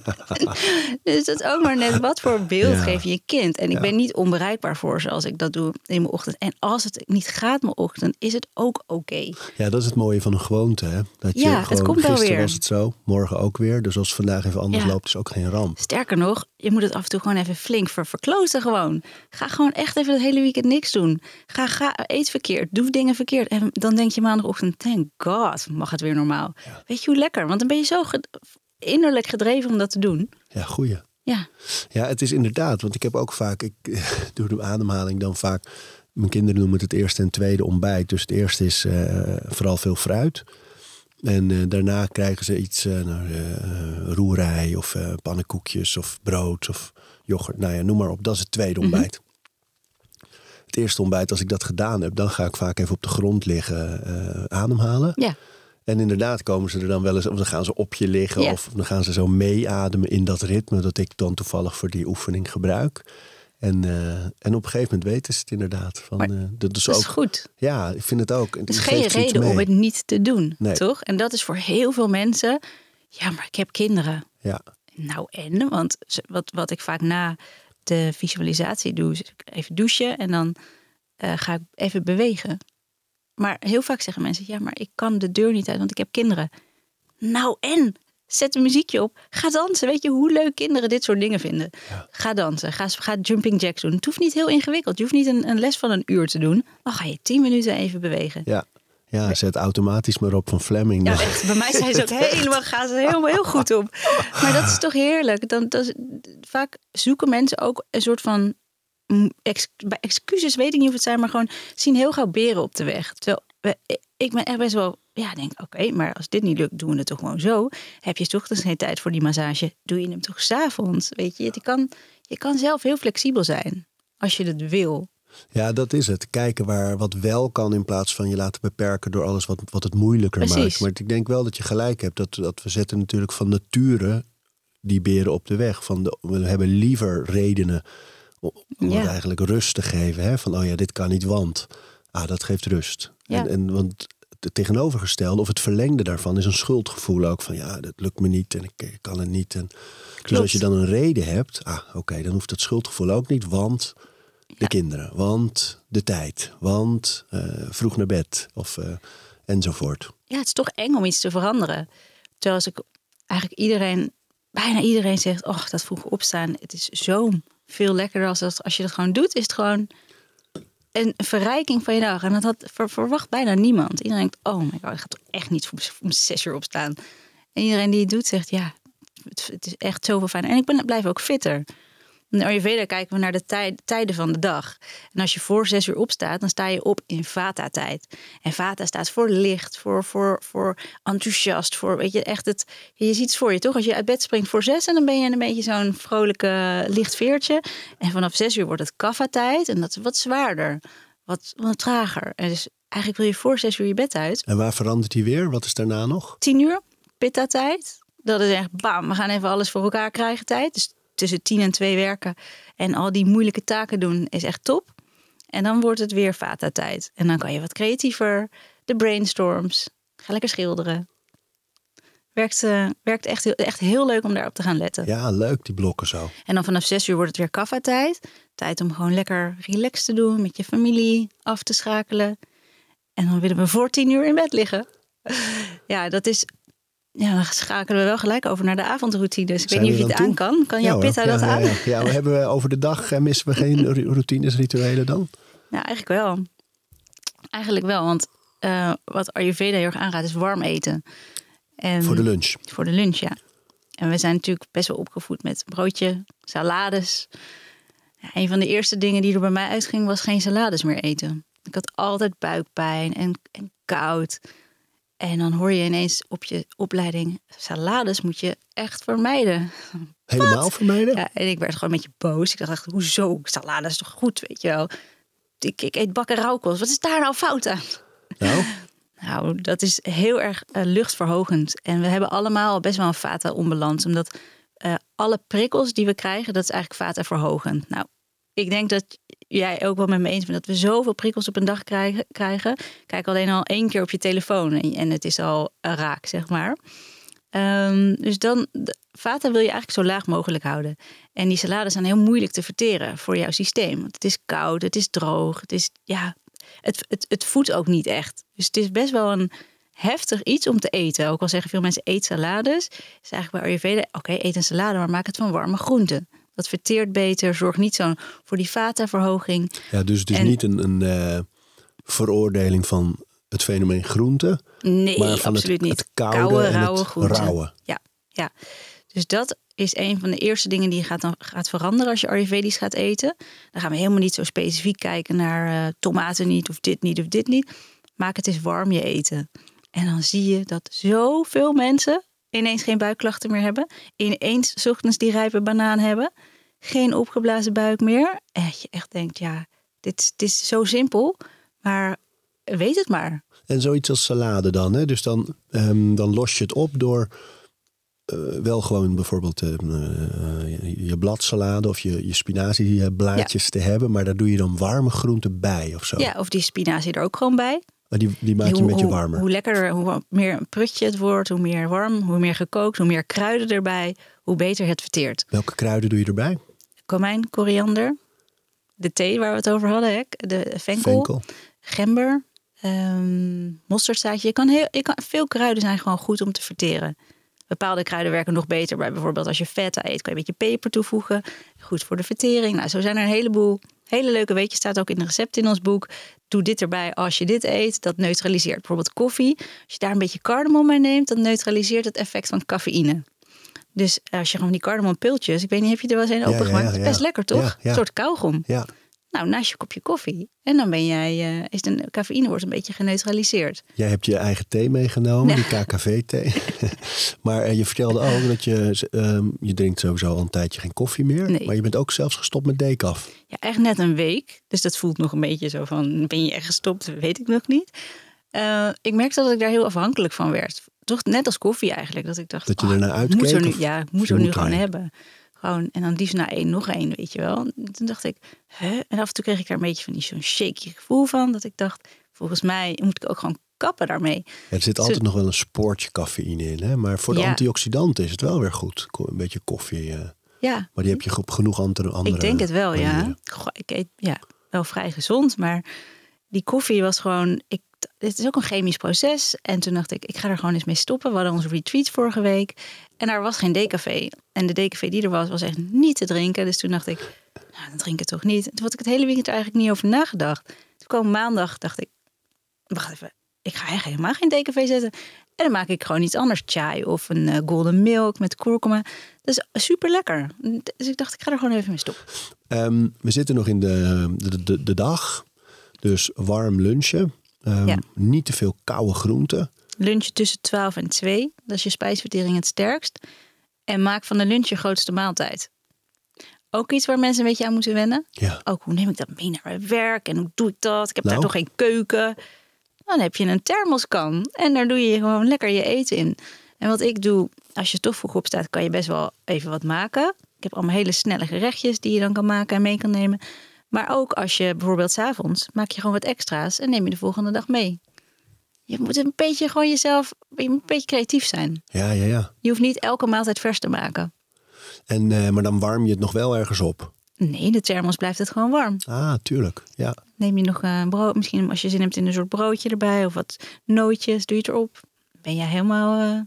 dus dat is ook maar net wat voor beeld geef je je kind. En ik ben niet onbereikbaar voor ze als ik dat doe in mijn ochtend. En als het niet gaat mijn ochtend, is het ook oké. Ja, dat is het mooie van een gewoonte. Hè? Dat je ja, gewoon, het komt wel gisteren weer. was het zo, morgen ook weer. Dus als vandaag even anders loopt, is ook geen ramp. Sterker nog, je moet het af en toe gewoon even flink ver verkloten gewoon. Ga gewoon echt even het hele weekend niks doen. Ga, ga eet verkeerd, doe dingen verkeerd. En dan denk je maandagochtend, thank god, mag het weer normaal. Weet je hoe lekker? Want dan ben je zo innerlijk gedreven om dat te doen. Ja, goeie. Ja. ja, het is inderdaad. Want ik heb ook vaak, ik doe de ademhaling dan vaak. Mijn kinderen noemen het het eerste en tweede ontbijt. Dus het eerste is uh, vooral veel fruit. En uh, daarna krijgen ze iets, uh, nou, roerij of pannenkoekjes of brood of yoghurt. Nou ja, noem maar op. Dat is het tweede ontbijt. Mm -hmm. Het eerste ontbijt, als ik dat gedaan heb, dan ga ik vaak even op de grond liggen ademhalen. Ja. En inderdaad komen ze er dan wel eens, of dan gaan ze op je liggen, Ja. of dan gaan ze zo meeademen in dat ritme dat ik dan toevallig voor die oefening gebruik. En, uh, en op een gegeven moment weten ze het inderdaad. Van, Maar uh, dat is Dat ook, is goed. Ja, ik vind het ook. Het is geen reden om het niet te doen, Nee. toch? En dat is voor heel veel mensen. Ja, maar ik heb kinderen. Ja, Nou en? Want wat, wat ik vaak na de visualisatie doe, is even douchen en dan eh, ga ik even bewegen. Maar heel vaak zeggen mensen, ja, maar ik kan de deur niet uit, want ik heb kinderen. Nou en? Zet een muziekje op. Ga dansen. Weet je hoe leuk kinderen dit soort dingen vinden? Ga dansen. Ga, ga jumping jacks doen. Het hoeft niet heel ingewikkeld. Je hoeft niet een, een les van een uur te doen. Dan ga je tien minuten even bewegen. ja. ja, zet automatisch maar op van Fleming. Ja, echt. Bij mij zijn ze ook helemaal, gaan ze helemaal heel goed op. Maar dat is toch heerlijk. Dan, dat vaak zoeken mensen ook een soort van mm, ex- excuses, weet ik niet of het zijn, maar gewoon zien heel gauw beren op de weg. Terwijl ik ben echt best wel, ja, denk oké, maar als dit niet lukt, doen we het toch gewoon zo. Heb je ochtends geen tijd voor die massage, doe je hem toch 's avonds, weet je. Je kan, je kan zelf heel flexibel zijn als je het wil. Ja, dat is het. Kijken waar wat wel kan in plaats van je laten beperken door alles wat, wat het moeilijker Precies. maakt. Maar ik denk wel dat je gelijk hebt. Dat, dat we zetten natuurlijk van nature die beren op de weg. Van de, we hebben liever redenen om Ja. eigenlijk rust te geven. Hè? Van oh ja, dit kan niet, want ah, dat geeft rust. Ja. En, en want het tegenovergestelde of het verlengde daarvan is een schuldgevoel ook. Van ja, dat lukt me niet en ik, ik kan het niet. En, dus als je dan een reden hebt, ah, oké, dan hoeft het schuldgevoel ook niet, want de kinderen, want de tijd, want eh, vroeg naar bed of eh, enzovoort. ja, het is toch eng om iets te veranderen. Terwijl als ik eigenlijk iedereen, bijna iedereen zegt, oh, dat vroeg opstaan, het is zo veel lekkerder als, dat, als je dat gewoon doet, is het gewoon een verrijking van je dag. En dat had, ver- verwacht bijna niemand. Iedereen denkt, oh my god, ik ga toch echt niet om, om zes uur opstaan. En iedereen die het doet zegt, ja, het, het is echt zoveel fijn. En ik ben, blijf ook fitter. In Ayurveda kijken we naar de tij- tijden van de dag. En als je voor zes uur opstaat, dan sta je op in Vata-tijd. En Vata staat voor licht, voor, voor, voor enthousiast, voor, weet je, echt het... Je ziet het voor je, toch? Als je uit bed springt voor zes, en dan ben je een beetje zo'n vrolijke licht veertje. En vanaf zes uur wordt het Kapha-tijd. En dat is wat zwaarder, wat, wat trager. En dus eigenlijk wil je voor zes uur je bed uit. En waar verandert die weer? Wat is daarna nog? tien uur, pitta-tijd. Dat is echt, bam, we gaan even alles voor elkaar krijgen tijd. Dus tussen tien en twee werken en al die moeilijke taken doen is echt top. En dan wordt het weer vata-tijd. En dan kan je wat creatiever, de brainstorms, ga lekker schilderen. Werkt, eh, werkt echt, heel, echt heel leuk om daarop te gaan letten. Ja, leuk die blokken zo. En dan vanaf zes uur wordt het weer kaffa-tijd. Tijd om gewoon lekker relaxed te doen, met je familie af te schakelen. En dan willen we voor tien uur in bed liggen. Ja, dat is... Ja, dan schakelen we wel gelijk over naar de avondroutines. Ik Zijn weet niet of je het aan toe? kan. Kan jouw Ja, pitta dat ja, aan? Ja, ja. we hebben we over de dag en missen we geen routines, rituelen dan? Ja, eigenlijk wel. Eigenlijk wel, want uh, wat Ayurveda heel erg aanraadt is warm eten. En Voor de lunch. Voor de lunch, ja. En we zijn natuurlijk best wel opgevoed met broodje, salades. Ja, een van de eerste dingen die er bij mij uitging was geen salades meer eten. Ik had altijd buikpijn en, en koud. En dan hoor je ineens op je opleiding: salades moet je echt vermijden. Helemaal vermijden? Ja, en ik werd gewoon een beetje boos. Ik dacht echt, hoezo? Salade is toch goed, weet je wel? Ik, ik eet bakken rauwkost. Wat is daar nou fout aan? Nou? Nou, dat is heel erg uh, luchtverhogend. En we hebben allemaal best wel een vata-onbalans. Omdat uh, alle prikkels die we krijgen, dat is eigenlijk vata-verhogend. Nou, ik denk dat jij ook wel met me eens bent dat we zoveel prikkels op een dag krijgen. krijgen. Kijk alleen al één keer op je telefoon en, het is al raak, zeg maar. Um, dus dan, de, wil je eigenlijk zo laag mogelijk houden. En die salades zijn heel moeilijk te verteren voor jouw systeem. Want het is koud, het is droog, het is, ja, het, het, het voedt ook niet echt. Dus het is best wel een heftig iets om te eten. Ook al zeggen veel mensen eet salades. Is eigenlijk bij Ayurveda, oké, eet een salade, maar maak het van warme groenten. Dat verteert beter, zorgt niet zo voor die vata-verhoging. Ja, dus het is niet een, een uh, veroordeling van het fenomeen groente. Nee, maar van absoluut het, niet. Het koude, Koude, en rauwe het groenten. rauwe. Ja, ja. Dus dat is een van de eerste dingen die gaat, dan, gaat veranderen als je Ayurvedisch gaat eten. Dan gaan we helemaal niet zo specifiek kijken naar uh, tomaten niet of dit niet of dit niet. Maak het eens warm je eten. En dan zie je dat zoveel mensen ineens geen buikklachten meer hebben. Ineens ochtends die rijpe banaan hebben. Geen opgeblazen buik meer. En dat je echt denkt, ja, dit, dit is zo simpel. Maar weet het maar. En zoiets als salade dan. Hè? Dus dan, um, dan los je het op door uh, wel gewoon bijvoorbeeld uh, uh, je bladsalade of je, je spinazieblaadjes ja. te hebben. Maar daar doe je dan warme groenten bij of zo. Ja, of die spinazie er ook gewoon bij. Maar die, die maak je hoe, met je hoe- warmer. Hoe lekkerder, hoe meer een prutje het wordt, hoe meer warm, hoe meer gekookt, hoe meer kruiden erbij, hoe beter het verteert. Welke kruiden doe je erbij? Komijn, koriander, de thee waar we het over hadden, hè, de venkel, Venkel. gember, ehm mosterdzaadje. Je kan heel, je kan, veel kruiden zijn gewoon goed om te verteren. Bepaalde kruiden werken nog beter bij bijvoorbeeld als je feta eet, kan je een beetje peper toevoegen. Goed voor de vertering. Nou, zo zijn er een heleboel hele leuke weetjes. Staat ook in een recept in ons boek. Doe dit erbij als je dit eet. Dat neutraliseert. Bijvoorbeeld koffie. Als je daar een beetje cardamom bij neemt, dan neutraliseert het effect van cafeïne. Dus als je gewoon die cardamompiltjes, ik weet niet, heb je er wel eens een Ja, open ja, is best lekker, toch? Een soort kauwgom. Ja, Nou, naast je kopje koffie. En dan ben jij, eh, is de cafeïne wordt een beetje geneutraliseerd. jij hebt je eigen thee meegenomen, die KKV-thee. maar eh, je vertelde ook dat je, ehm, je drinkt sowieso al een tijdje geen koffie meer. Nee. Maar je bent ook zelfs gestopt met decaf. Ja, echt net een week. Dus dat voelt nog een beetje zo van, ben je echt gestopt? Weet ik nog niet. Eh, ik merkte dat ik daar heel afhankelijk van werd. Toch net als koffie eigenlijk. Dat ik dacht, Dat je oh, ernaar uitkeek, Moet er nu, of- ja, moet er nu gewoon hebben. Gewoon, en dan liefst na één nog één, weet je wel. Toen dacht ik, hè? En af en toe kreeg ik daar een beetje van die zo'n shaky gevoel van. Dat ik dacht, volgens mij moet ik ook gewoon kappen daarmee. Ja, er zit altijd nog wel een spoortje cafeïne in. Hè? Maar voor de Ja. antioxidanten is het wel weer goed. Een beetje koffie. eh. Ja, Maar die heb je op genoeg andere, andere ik denk het wel, ja. Goh, ik eet ja, wel vrij gezond, maar die koffie was gewoon. Ik, het is ook een chemisch proces. En toen dacht ik, ik ga er gewoon eens mee stoppen. We hadden onze retreat vorige week. En daar was geen decafé. En de decafé die er was, was echt niet te drinken. Dus toen dacht ik, nou, dan drink ik het toch niet. En toen had ik het hele weekend er eigenlijk niet over nagedacht. Toen kwam maandag, dacht ik, wacht even. Ik ga eigenlijk helemaal geen decafé zetten. En dan maak ik gewoon iets anders. Chai of een eh, golden milk met kurkuma. Dat is super lekker. Dus ik dacht, ik ga er gewoon even mee stoppen. Ehm, we zitten nog in de, de, de dag. Dus warm lunchen. Ehm, Ja. Niet te veel koude groenten. lunchen tussen 12 en 2. Dat is je spijsvertering het sterkst. En maak van de lunch je grootste maaltijd. Ook iets waar mensen een beetje aan moeten wennen. Ja. Ook hoe neem ik dat mee naar mijn werk en hoe doe ik dat? Ik heb daar Nou. toch geen keuken. Dan heb je een thermoskan en daar doe je gewoon lekker je eten in. En wat ik doe, als je toch vroeg opstaat, kan je best wel even wat maken. Ik heb allemaal hele snelle gerechtjes die je dan kan maken en mee kan nemen. Maar ook als je bijvoorbeeld 's avonds maak je gewoon wat extra's en neem je de volgende dag mee. Je moet een beetje gewoon jezelf, je moet een beetje creatief zijn. Ja, ja, ja. Je hoeft niet elke maaltijd vers te maken. En, eh, maar dan warm je het nog wel ergens op. Nee, de thermos blijft het gewoon warm. Ah, tuurlijk. Ja. Neem je nog een brood, misschien als je zin hebt in een soort broodje erbij of wat nootjes, doe je het erop. Ben jij helemaal. eh,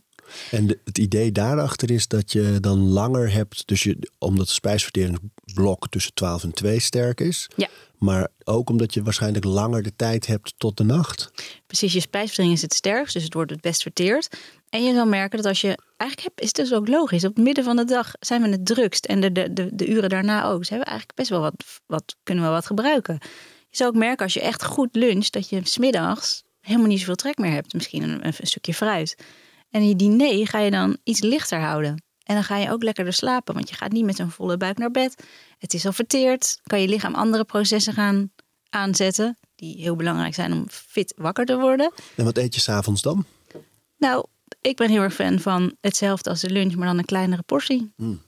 En de- het idee daarachter is dat je dan langer hebt, dus je, omdat de spijsverteringsblok tussen 12 en 2 sterk is. Ja. Maar ook omdat je waarschijnlijk langer de tijd hebt tot de nacht. Precies, je spijsvertering is het sterkst, dus het wordt het best verteerd. En je zal merken dat als je, eigenlijk heb, is het dus ook logisch, op het midden van de dag zijn we het drukst en de, de, de, de uren daarna ook. Dus hebben we eigenlijk best wel wat, wat, kunnen we wat gebruiken. Je zal ook merken als je echt goed luncht, dat je smiddags helemaal niet zoveel trek meer hebt. Misschien een, een stukje fruit. En je diner ga je dan iets lichter houden. En dan ga je ook lekkerder slapen, want je gaat niet met een volle buik naar bed. Het is al verteerd, kan je lichaam andere processen gaan aanzetten, die heel belangrijk zijn om fit wakker te worden. En wat eet je s'avonds dan? Nou, ik ben heel erg fan van hetzelfde als de lunch, maar dan een kleinere portie. Mm.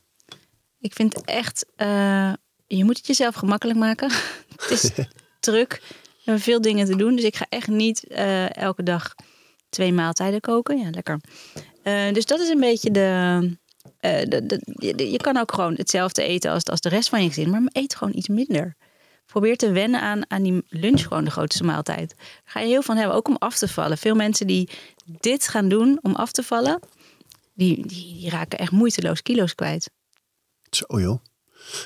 Ik vind echt, eh, je moet het jezelf gemakkelijk maken. het is druk. We hebben veel dingen te doen, dus ik ga echt niet eh, elke dag twee maaltijden koken. Ja, lekker. Eh, dus dat is een beetje de, de- de- Je kan ook gewoon hetzelfde eten als, als de rest van je gezin, maar eet gewoon iets minder. Probeer te wennen aan, aan die lunch, gewoon de grootste maaltijd. Daar ga je heel van hebben, ook om af te vallen. Veel mensen die dit gaan doen om af te vallen, die, die, die raken echt moeiteloos kilo's kwijt. Zo joh.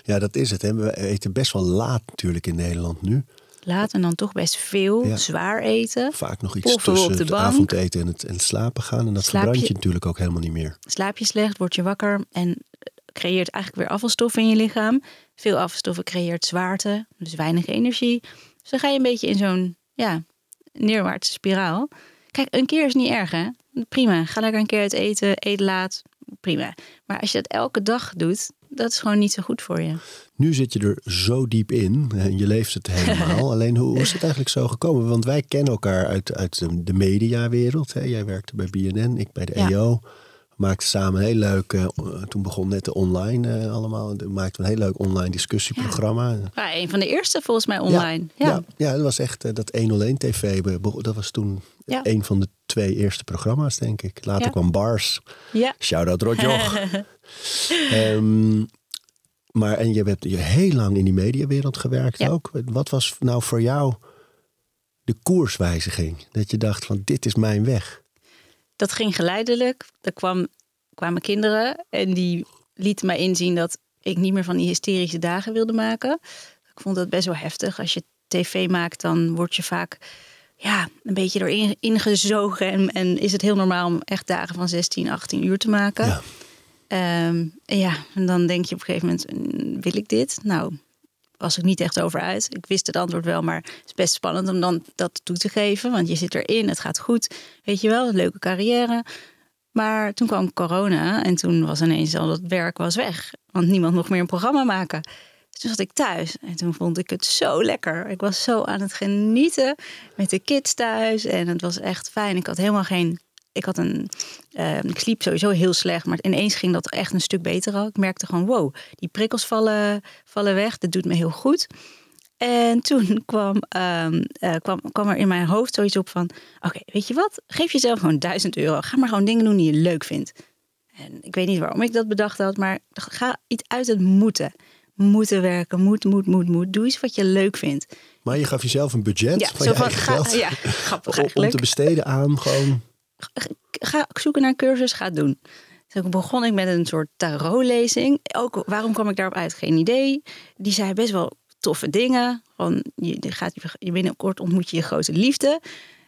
Ja, dat is het. Hè. We eten best wel laat natuurlijk in Nederland nu. Laat en dan toch best veel, Ja. zwaar eten. Vaak nog iets Poffen tussen het avondeten en het, en het slapen gaan. En dat Slaap verbrand je je- natuurlijk ook helemaal niet meer. Slaap je slecht, word je wakker en creëert eigenlijk weer afvalstoffen in je lichaam. Veel afvalstoffen creëert zwaarte, dus weinig energie. Dus dan ga je een beetje in zo'n ja, neerwaartse spiraal. Kijk, een keer is niet erg hè. Prima, ga lekker een keer uit eten, eet laat, prima. Maar als je dat elke dag doet, dat is gewoon niet zo goed voor je. Nu zit je er zo diep in en je leeft het helemaal. Alleen hoe is het eigenlijk zo gekomen? Want wij kennen elkaar uit, uit de, mediawereld. Hè? Jij werkte bij BNN, ik bij de Ja. EO. We maakten samen een heel leuk, eh, toen begon net de online eh, allemaal. We maakten een heel leuk online discussieprogramma. Ja, een van de eerste volgens mij online. Ja, Ja, dat was echt eh, dat 101 TV. Dat was toen een van de twee eerste programma's, denk ik. Later Ja. kwam Bars. ja. Shout-out Rotjoch. Ehm, maar en je hebt je heel lang in die mediawereld gewerkt Ja. ook. Wat was nou voor jou de koerswijziging? Dat je dacht van dit is mijn weg. dat ging geleidelijk. Er kwam, kwamen kinderen en die lieten mij inzien dat ik niet meer van die hysterische dagen wilde maken. Ik vond dat best wel heftig. Als je tv maakt, dan word je vaak ja, een beetje erin ingezogen. En, en is het heel normaal om echt dagen van 16, 18 uur te maken. Ja. Ehm, en ja, en dan denk je op een gegeven moment, mm, wil ik dit? Nou, was ik niet echt over uit. Ik wist het antwoord wel, maar het is best spannend om dan dat toe te geven. Want je zit erin, het gaat goed. Weet je wel, een leuke carrière. Maar toen kwam corona en toen was ineens al dat werk was weg. Want niemand mocht meer een programma maken. Toen zat ik thuis en toen vond ik het zo lekker. Ik was zo aan het genieten met de kids thuis. En het was echt fijn. Ik had helemaal geen... Ik, had een, eh, ik sliep sowieso heel slecht, maar ineens ging dat echt een stuk beter al. Ik merkte gewoon, wow, die prikkels vallen, vallen weg. Dat doet me heel goed. En toen kwam, ehm, eh, kwam, kwam er in mijn hoofd zoiets op van... oké, weet je wat? Geef jezelf gewoon 1000 euro. Ga maar gewoon dingen doen die je leuk vindt. En ik weet niet waarom ik dat bedacht had, maar ga iets uit het moeten. Moeten werken, moet, moet, moet, moet. Doe iets wat je leuk vindt. Maar je gaf jezelf een budget Ja, van je van, eigen ga, geld. ja, grappig om- om te besteden aan gewoon... ga zoeken naar een cursus, ga het doen. Dus toen begon ik met een soort tarotlezing. Ook waarom kwam ik daarop uit? Geen idee. Die zei best wel toffe dingen. Van je, gaat je binnenkort ontmoet je je grote liefde.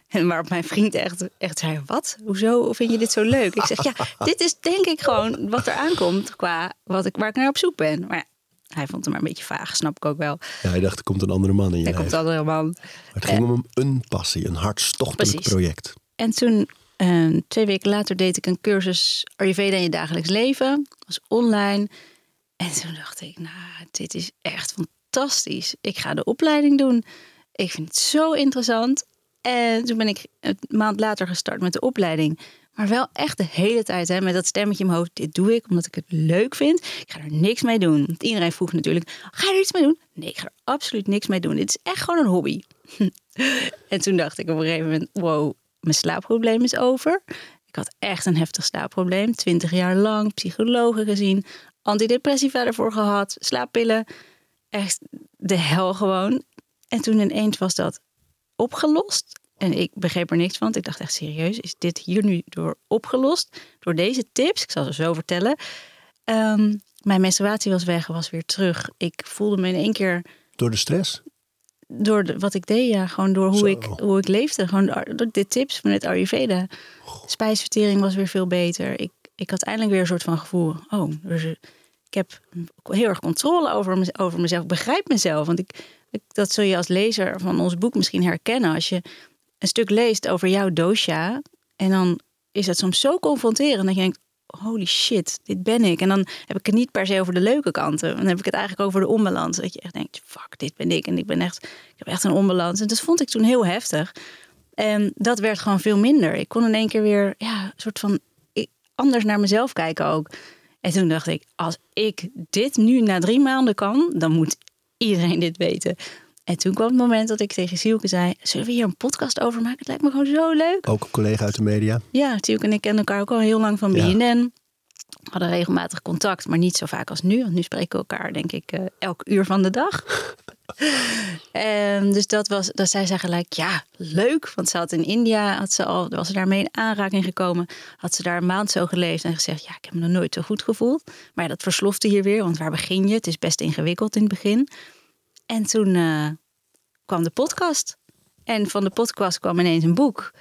En waarop mijn vriend echt, echt zei: Wat? Hoezo vind je dit zo leuk? Ik zeg: Ja, dit is denk ik gewoon wat er aankomt qua wat ik, waar ik naar op zoek ben. Maar hij vond het maar een beetje vaag, snap ik ook wel. Ja, hij dacht er komt een andere man in je lijf. komt de andere man. Maar het ging om een, een passie, een hartstochtelijk Precies. project. En toen, eh, twee weken later, deed ik een cursus Ayurveda in je dagelijks leven. Dat was online. En toen dacht ik, nou, dit is echt fantastisch. Ik ga de opleiding doen. Ik vind het zo interessant. En toen ben ik een maand later gestart met de opleiding. Maar wel echt de hele tijd hè, met dat stemmetje in mijn hoofd. Dit doe ik omdat ik het leuk vind. Ik ga er niks mee doen. Want iedereen vroeg natuurlijk, ga je er iets mee doen? Nee, ik ga er absoluut niks mee doen. Dit is echt gewoon een hobby. en toen dacht ik op een gegeven moment, wow, mijn slaapprobleem is over. Ik had echt een heftig slaapprobleem. Twintig jaar lang, psychologen gezien. Antidepressiva ervoor gehad. Slaappillen. Echt de hel gewoon. En toen ineens was dat opgelost. En ik begreep er niks van. want Ik dacht echt serieus, is dit hier nu door opgelost? Door deze tips, ik zal ze zo vertellen. Ehm, mijn menstruatie was weg, was weer terug. Ik voelde me in één keer Door de stress? door de, wat ik deed, ja, gewoon door hoe, Zo. ik, hoe ik leefde. Gewoon door- de tips van het Ayurveda. Spijsvertering was weer veel beter. Ik, ik had eindelijk weer een soort van gevoel. Oh, dus ik heb heel erg controle over, mez- over mezelf. Ik begrijp mezelf. Want ik, ik, dat zul je als lezer van ons boek misschien herkennen. Als je een stuk leest over jouw dosha. En dan is het soms zo confronterend dat je denkt... Holy shit, dit ben ik. En dan heb ik het niet per se over de leuke kanten. Dan heb ik het eigenlijk over de onbalans. Dat je echt denkt, fuck, dit ben ik. En ik ben echt, ik heb echt een onbalans. En dat vond ik toen heel heftig. En dat werd gewoon veel minder. Ik kon in één keer weer, ja, een soort van anders naar mezelf kijken ook. En toen dacht ik, als ik dit nu na drie maanden kan, dan moet iedereen dit weten. En toen kwam het moment dat ik tegen Sielke zei: Zullen we hier een podcast over maken? Het lijkt me gewoon zo leuk. Ook een collega uit de media. Ja, Sielke en ik kennen elkaar ook al heel lang van Ja. BNN. Hadden regelmatig contact, maar niet zo vaak als nu. Want nu spreken we elkaar, denk ik, eh, elk uur van de dag. en dus dat was, dat zij zei gelijk, ja, leuk. Want ze had in India, had ze al, was ze daarmee in aanraking gekomen. Had ze daar een maand zo geleefd en gezegd, ja, ik heb me nog nooit zo goed gevoeld. Maar ja, dat verslofte hier weer, want waar begin je? Het is best ingewikkeld in het begin. En toen eh, kwam de podcast. En van de podcast kwam ineens een boek.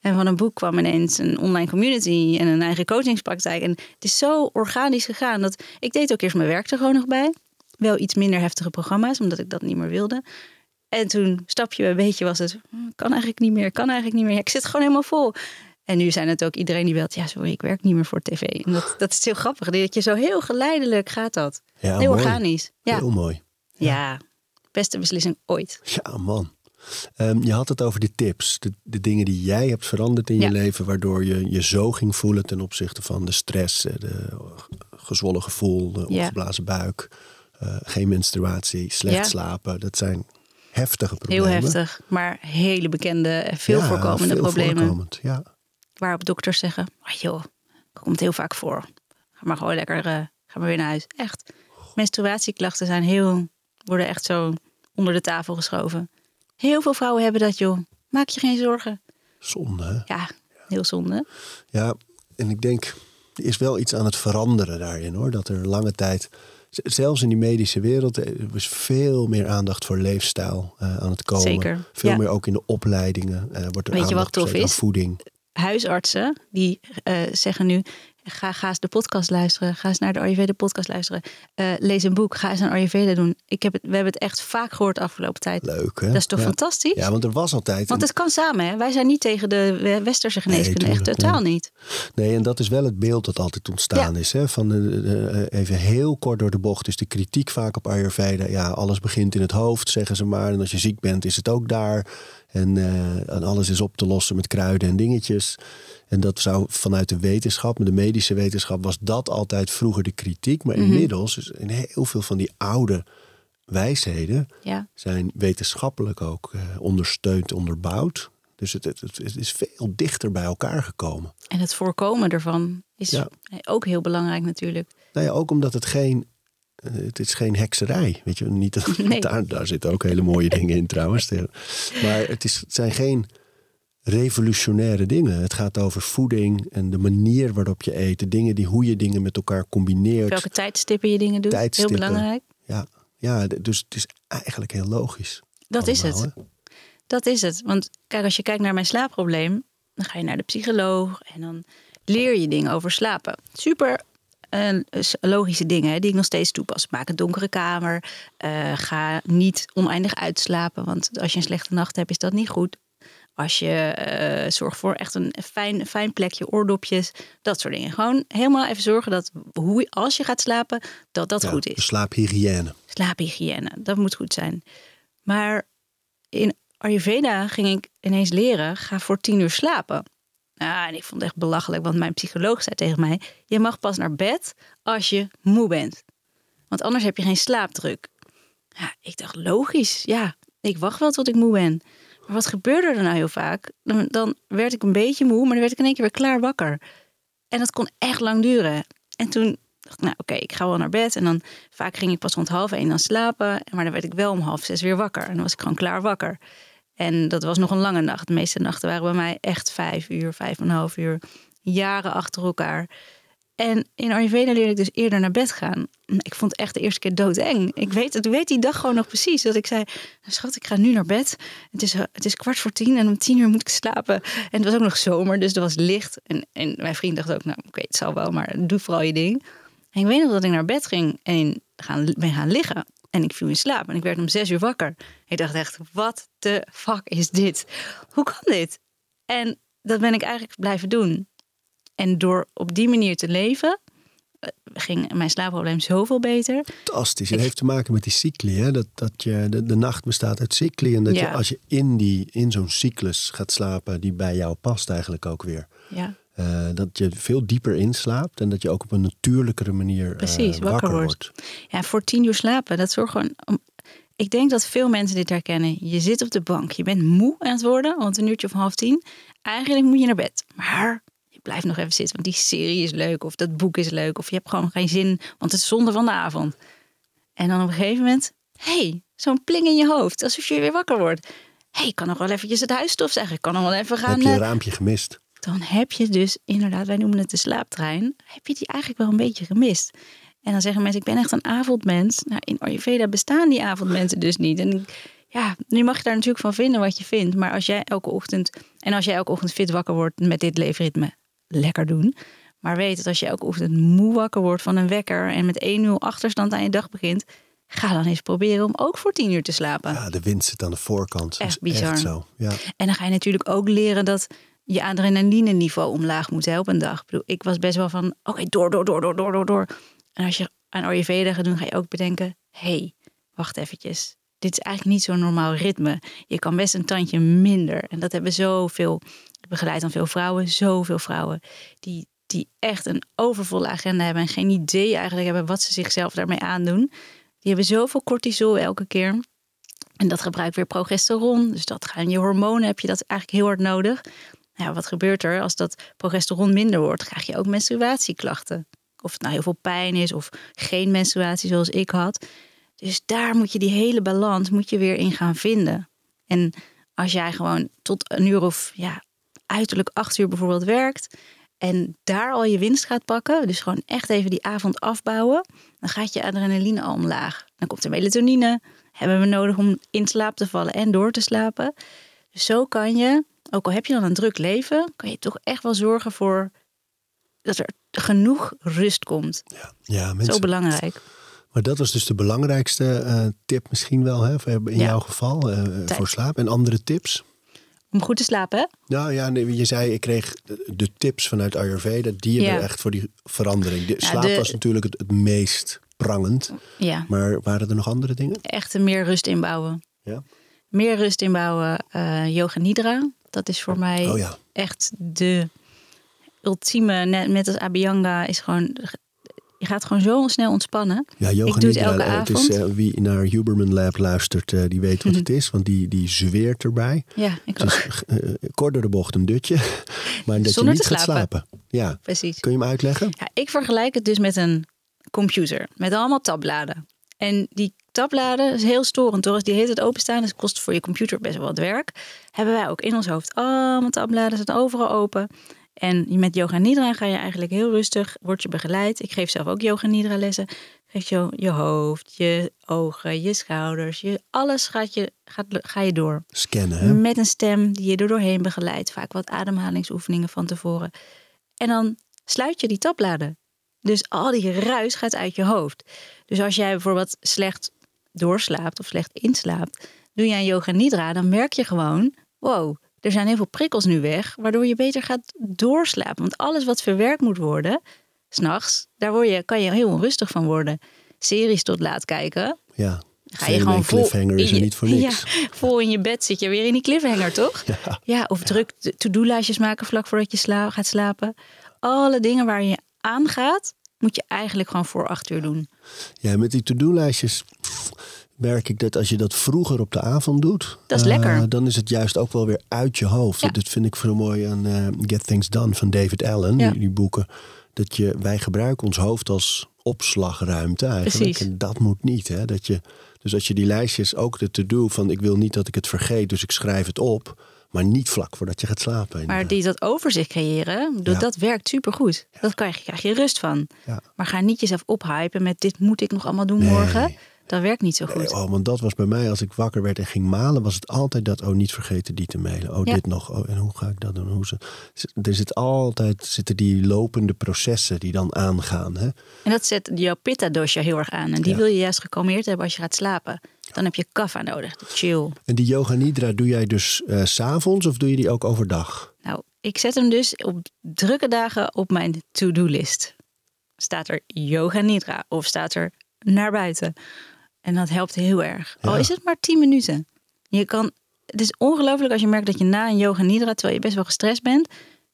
En van een boek kwam ineens een online community en een eigen coachingspraktijk. En het is zo organisch gegaan dat ik deed ook eerst mijn werk er gewoon nog bij. Wel iets minder heftige programma's, omdat ik dat niet meer wilde. En toen stapje bij beetje was het, "Hm, kan eigenlijk niet meer, kan eigenlijk niet meer. Ja, ik zit gewoon helemaal vol. En nu zijn het ook iedereen die belt, ja sorry, ik werk niet meer voor tv. En dat, dat is heel grappig, dat je zo heel geleidelijk gaat dat. Ja, heel mooi. organisch. Ja, Heel mooi. ja, beste beslissing ooit. Ja, man. Ehm, je had het over de tips. De, de dingen die jij hebt veranderd in Ja. je leven. Waardoor je je zo ging voelen ten opzichte van de stress. eh, De gezwollen gevoel, de Ja. opgeblazen buik. eh, geen menstruatie, slecht Ja. slapen. Dat zijn heftige Heel problemen. heftig, maar hele bekende, en veel Ja, voorkomende veel problemen. voorkomend, ja. Waarop dokters zeggen, ah joh, komt heel vaak voor. Ga maar gewoon lekker, eh, ga maar weer naar huis. Echt. Menstruatieklachten zijn heel, worden echt zo onder de tafel geschoven. Heel veel vrouwen hebben dat joh. Maak je geen zorgen. Zonde, hè? Ja, heel zonde. Ja, en ik denk, er is wel iets aan het veranderen daarin hoor. Dat er lange tijd, zelfs in die medische wereld, er was veel meer aandacht voor leefstijl eh, aan het komen. Zeker, Veel ja. meer ook in de opleidingen. eh, wordt er Weet je wat aandacht tof besteed aan is? Voeding. Huisartsen, die eh, zeggen nu, ga, ga eens de podcast luisteren. Ga eens naar de Ayurveda podcast luisteren. Eh, lees een boek, ga eens een Ayurveda doen. Ik heb het, we hebben het echt vaak gehoord de afgelopen tijd. Leuk hè? Dat is toch ja. fantastisch? Ja, want er was altijd... Want het kan samen, hè? Wij zijn niet tegen de we- westerse geneeskunde. echt totaal niet. Nee, en dat is wel het beeld dat altijd ontstaan is. Hè? Van, eh, eh, even heel kort door de bocht is de kritiek vaak op Ayurveda. Ja, alles begint in het hoofd, zeggen ze maar. En als je ziek bent, is het ook daar. En, eh, en alles is op te lossen met kruiden en dingetjes. En dat zou vanuit de wetenschap, de medische wetenschap, was dat altijd vroeger de kritiek. Maar inmiddels is in heel veel van die oude wijsheden Ja. zijn wetenschappelijk ook eh, ondersteund, onderbouwd. Dus het, het, het is veel dichter bij elkaar gekomen. En het voorkomen ervan is Ja. ook heel belangrijk natuurlijk. Nou ja, ook omdat het geen. Eh, Het is geen hekserij. Weet je, niet, Nee. daar, daar zitten ook hele mooie dingen in trouwens. Maar het, is, het zijn geen revolutionaire dingen. Het gaat over voeding en de manier waarop je eet. De dingen die, hoe je dingen met elkaar combineert. Welke tijdstippen je dingen doet, Tijdstippen. heel belangrijk. Ja, ja, dus het is eigenlijk heel logisch. Dat is het. hè? Dat is het. Want kijk, als je kijkt naar mijn slaapprobleem, dan ga je naar de psycholoog en dan leer je dingen over slapen. Super eh, logische dingen hè, die ik nog steeds toepas. Maak een donkere kamer. eh, ga niet oneindig uitslapen, want als je een slechte nacht hebt, is dat niet goed. Als je eh zorgt voor echt een fijn, fijn plekje, oordopjes, dat soort dingen. Gewoon helemaal even zorgen dat hoe, als je gaat slapen, dat dat Ja, goed is. slaaphygiëne. Slaaphygiëne, dat moet goed zijn. Maar in Ayurveda ging ik ineens leren, ga voor tien uur slapen. Nou, en ik vond het echt belachelijk, want mijn psycholoog zei tegen mij... je mag pas naar bed als je moe bent. Want anders heb je geen slaapdruk. Ja, ik dacht, logisch, ja, ik wacht wel tot ik moe ben. Maar wat gebeurde er nou heel vaak? Dan, dan werd ik een beetje moe, maar dan werd ik in één keer weer klaar wakker. En dat kon echt lang duren. En toen dacht ik, nou oké, ik ga wel naar bed. En dan vaak ging ik pas rond half één dan slapen. Maar dan werd ik wel om half zes weer wakker. En dan was ik gewoon klaar wakker. En dat was nog een lange nacht. De meeste nachten waren bij mij echt vijf uur, vijf en een half uur. Jaren achter elkaar. En in Ayurveda leerde ik dus eerder naar bed gaan. Ik vond het echt de eerste keer doodeng. Ik weet, ik weet die dag gewoon nog precies. Dat ik zei, nou, schat, ik ga nu naar bed. Het is, het is kwart voor tien en om tien uur moet ik slapen. En het was ook nog zomer, dus er was licht. En, en mijn vriend dacht ook, nou oké, het zal wel, maar doe vooral je ding. En ik weet nog dat ik naar bed ging en gaan, ben gaan liggen. En ik viel in slaap en ik werd om zes uur wakker. Ik dacht echt, wat de fuck is dit? Hoe kan dit? En dat ben ik eigenlijk blijven doen. En door op die manier te leven, eh, ging mijn slaapprobleem zoveel beter. Fantastisch. Het heeft te maken met die cycli. Hè? Dat, dat je, de, de nacht bestaat uit cycli. En dat je als je in, die, in zo'n cyclus gaat slapen die bij jou past eigenlijk ook weer. Ja. Uh, dat je veel dieper inslaapt en dat je ook op een natuurlijkere manier uh, Precies, wakker, wakker wordt. Ja, voor tien uur slapen, dat zorgt gewoon... Om, ik denk dat veel mensen dit herkennen. Je zit op de bank, je bent moe aan het worden, want een uurtje of half tien. Eigenlijk moet je naar bed. Maar blijf nog even zitten, want die serie is leuk of dat boek is leuk of je hebt gewoon geen zin, want het is zonde van de avond. En dan op een gegeven moment, hey, zo'n pling in je hoofd, alsof je weer wakker wordt. hey, ik kan nog wel eventjes het huis stofzeggen, ik kan nog wel even gaan. Heb je een raampje gemist? Dan heb je dus inderdaad, wij noemen het de slaaptrein, heb je die eigenlijk wel een beetje gemist. En dan zeggen mensen, ik ben echt een avondmens. Nou, in Ayurveda bestaan die avondmensen dus niet. En ja, nu mag je daar natuurlijk van vinden wat je vindt. Maar als jij elke ochtend, en als jij elke ochtend fit wakker wordt met dit leefritme, lekker doen. Maar weet dat als je elke ochtend moe wakker wordt van een wekker en met 1-0 achterstand aan je dag begint, ga dan eens proberen om ook voor 10 uur te slapen. Ja, de wind zit aan de voorkant. Echt bizar. Echt zo. Ja. En dan ga je natuurlijk ook leren dat je adrenaline niveau omlaag moet helpen een dag. Ik, bedoel, ik was best wel van, oké, door, door, door, door, door, door, door. En als je aan Ayurveda gaat doen, ga je ook bedenken, hey, wacht eventjes. Dit is eigenlijk niet zo'n normaal ritme. Je kan best een tandje minder. En dat hebben zoveel ik begeleid dan veel vrouwen, zoveel vrouwen, die, die echt een overvolle agenda hebben en geen idee eigenlijk hebben wat ze zichzelf daarmee aandoen. Die hebben zoveel cortisol elke keer. En dat gebruikt weer progesteron. Dus dat gaan je hormonen, heb je dat eigenlijk heel hard nodig. Nou, wat gebeurt er als dat progesteron minder wordt? Krijg je ook menstruatieklachten. Of het nou heel veel pijn is of geen menstruatie zoals ik had. Dus daar moet je die hele balans moet je weer in gaan vinden. En als jij gewoon tot een uur of ja, uiterlijk acht uur bijvoorbeeld werkt en daar al je winst gaat pakken, dus gewoon echt even die avond afbouwen, dan gaat je adrenaline al omlaag. Dan komt er melatonine, hebben we nodig om in slaap te vallen en door te slapen. Dus zo kan je, ook al heb je dan een druk leven, kan je toch echt wel zorgen voor dat er genoeg rust komt. Ja, ja mensen, Zo belangrijk. Maar dat was dus de belangrijkste uh, tip misschien wel, hè, in ja. jouw geval, uh, voor slaap. En andere tips? Om goed te slapen, hè? Nou ja, nee, je zei, ik kreeg de tips vanuit Ayurveda. Die hebben ja. echt voor die verandering. De slaap de... was natuurlijk het, het, meest prangend. Ja. Maar waren er nog andere dingen? Echt meer rust inbouwen. Ja. Meer rust inbouwen. Uh, yoga Nidra. Dat is voor mij oh, ja. echt de ultieme, net, net als Abhyanga, is gewoon je gaat gewoon zo snel ontspannen. Ja, yoga ik doe het elke het avond. Is, uh, wie naar Huberman Lab luistert, uh, die weet wat het is. Want die, die zweert erbij. Ja, ik dus, uh, kort door de bocht een dutje. Maar dat Zonder je niet te gaat slapen. slapen. Ja, precies. Kun je hem uitleggen? Ja, ik vergelijk het dus met een computer. Met allemaal tabbladen. En die tabbladen is heel storend hoor. Als die heet het openstaan, dus kost voor je computer best wel wat werk. Hebben wij ook in ons hoofd allemaal tabbladen, staan overal open. En met yoga nidra ga je eigenlijk heel rustig, word je begeleid. Ik geef zelf ook yoga nidra lessen. Geef je je hoofd, je ogen, je schouders, je, alles gaat je, gaat, ga je door. Scannen, hè? Met een stem die je er doorheen begeleidt. Vaak wat ademhalingsoefeningen van tevoren. En dan sluit je die tabbladen. Dus al die ruis gaat uit je hoofd. Dus als jij bijvoorbeeld slecht doorslaapt of slecht inslaapt, doe je aan yoga nidra, dan merk je gewoon, wow, er zijn heel veel prikkels nu weg, waardoor je beter gaat doorslapen. Want alles wat verwerkt moet worden, s'nachts, daar word je, kan je heel onrustig van worden. Series tot laat kijken. Ja. Ga je gewoon vol cliffhanger is er niet voor niks. Ja, vol in je bed zit je weer in die cliffhanger, toch? Ja. ja of druk to-do-lijstjes maken vlak voordat je sla gaat slapen. Alle dingen waar je aan gaat, moet je eigenlijk gewoon voor acht uur doen. Ja, met die to-do-lijstjes merk ik dat als je dat vroeger op de avond doet, dat is lekker. Uh, dan is het juist ook wel weer uit je hoofd. Ja. Dat vind ik zo mooi aan uh, Get Things Done van David Allen, Ja. die, die boeken. Dat je, wij gebruiken ons hoofd als opslagruimte eigenlijk. Precies. En dat moet niet. Hè? Dat je Dus als je die lijstjes ook de to-do van ik wil niet dat ik het vergeet, dus ik schrijf het op. Maar niet vlak voordat je gaat slapen. Maar die dat overzicht creëren, Ja. dat werkt supergoed. Dat krijg je, krijg je rust van. Ja. Maar ga niet jezelf ophypen met dit moet ik nog allemaal doen Nee. morgen. Dat werkt niet zo goed. Nee, oh, want dat was bij mij, als ik wakker werd en ging malen, was het altijd dat, oh, niet vergeten die te mailen. Oh, Ja. dit nog. Oh, en hoe ga ik dat doen? Hoe ze, er zit altijd, zitten die lopende processen die dan aangaan. Hè? En dat zet jouw pitta dosha heel erg aan. En die Ja. wil je juist gekalmeerd hebben als je gaat slapen. Dan heb je kaffa nodig, chill. En die yoga nidra doe jij dus eh, s s'avonds of doe je die ook overdag? Nou, ik zet hem dus op drukke dagen op mijn to-do-list. Staat er yoga nidra of staat er naar buiten. En dat helpt heel erg. Al is het maar 10 minuten. Je kan, het is ongelooflijk als je merkt dat je na een yoga nidra, terwijl je best wel gestrest bent,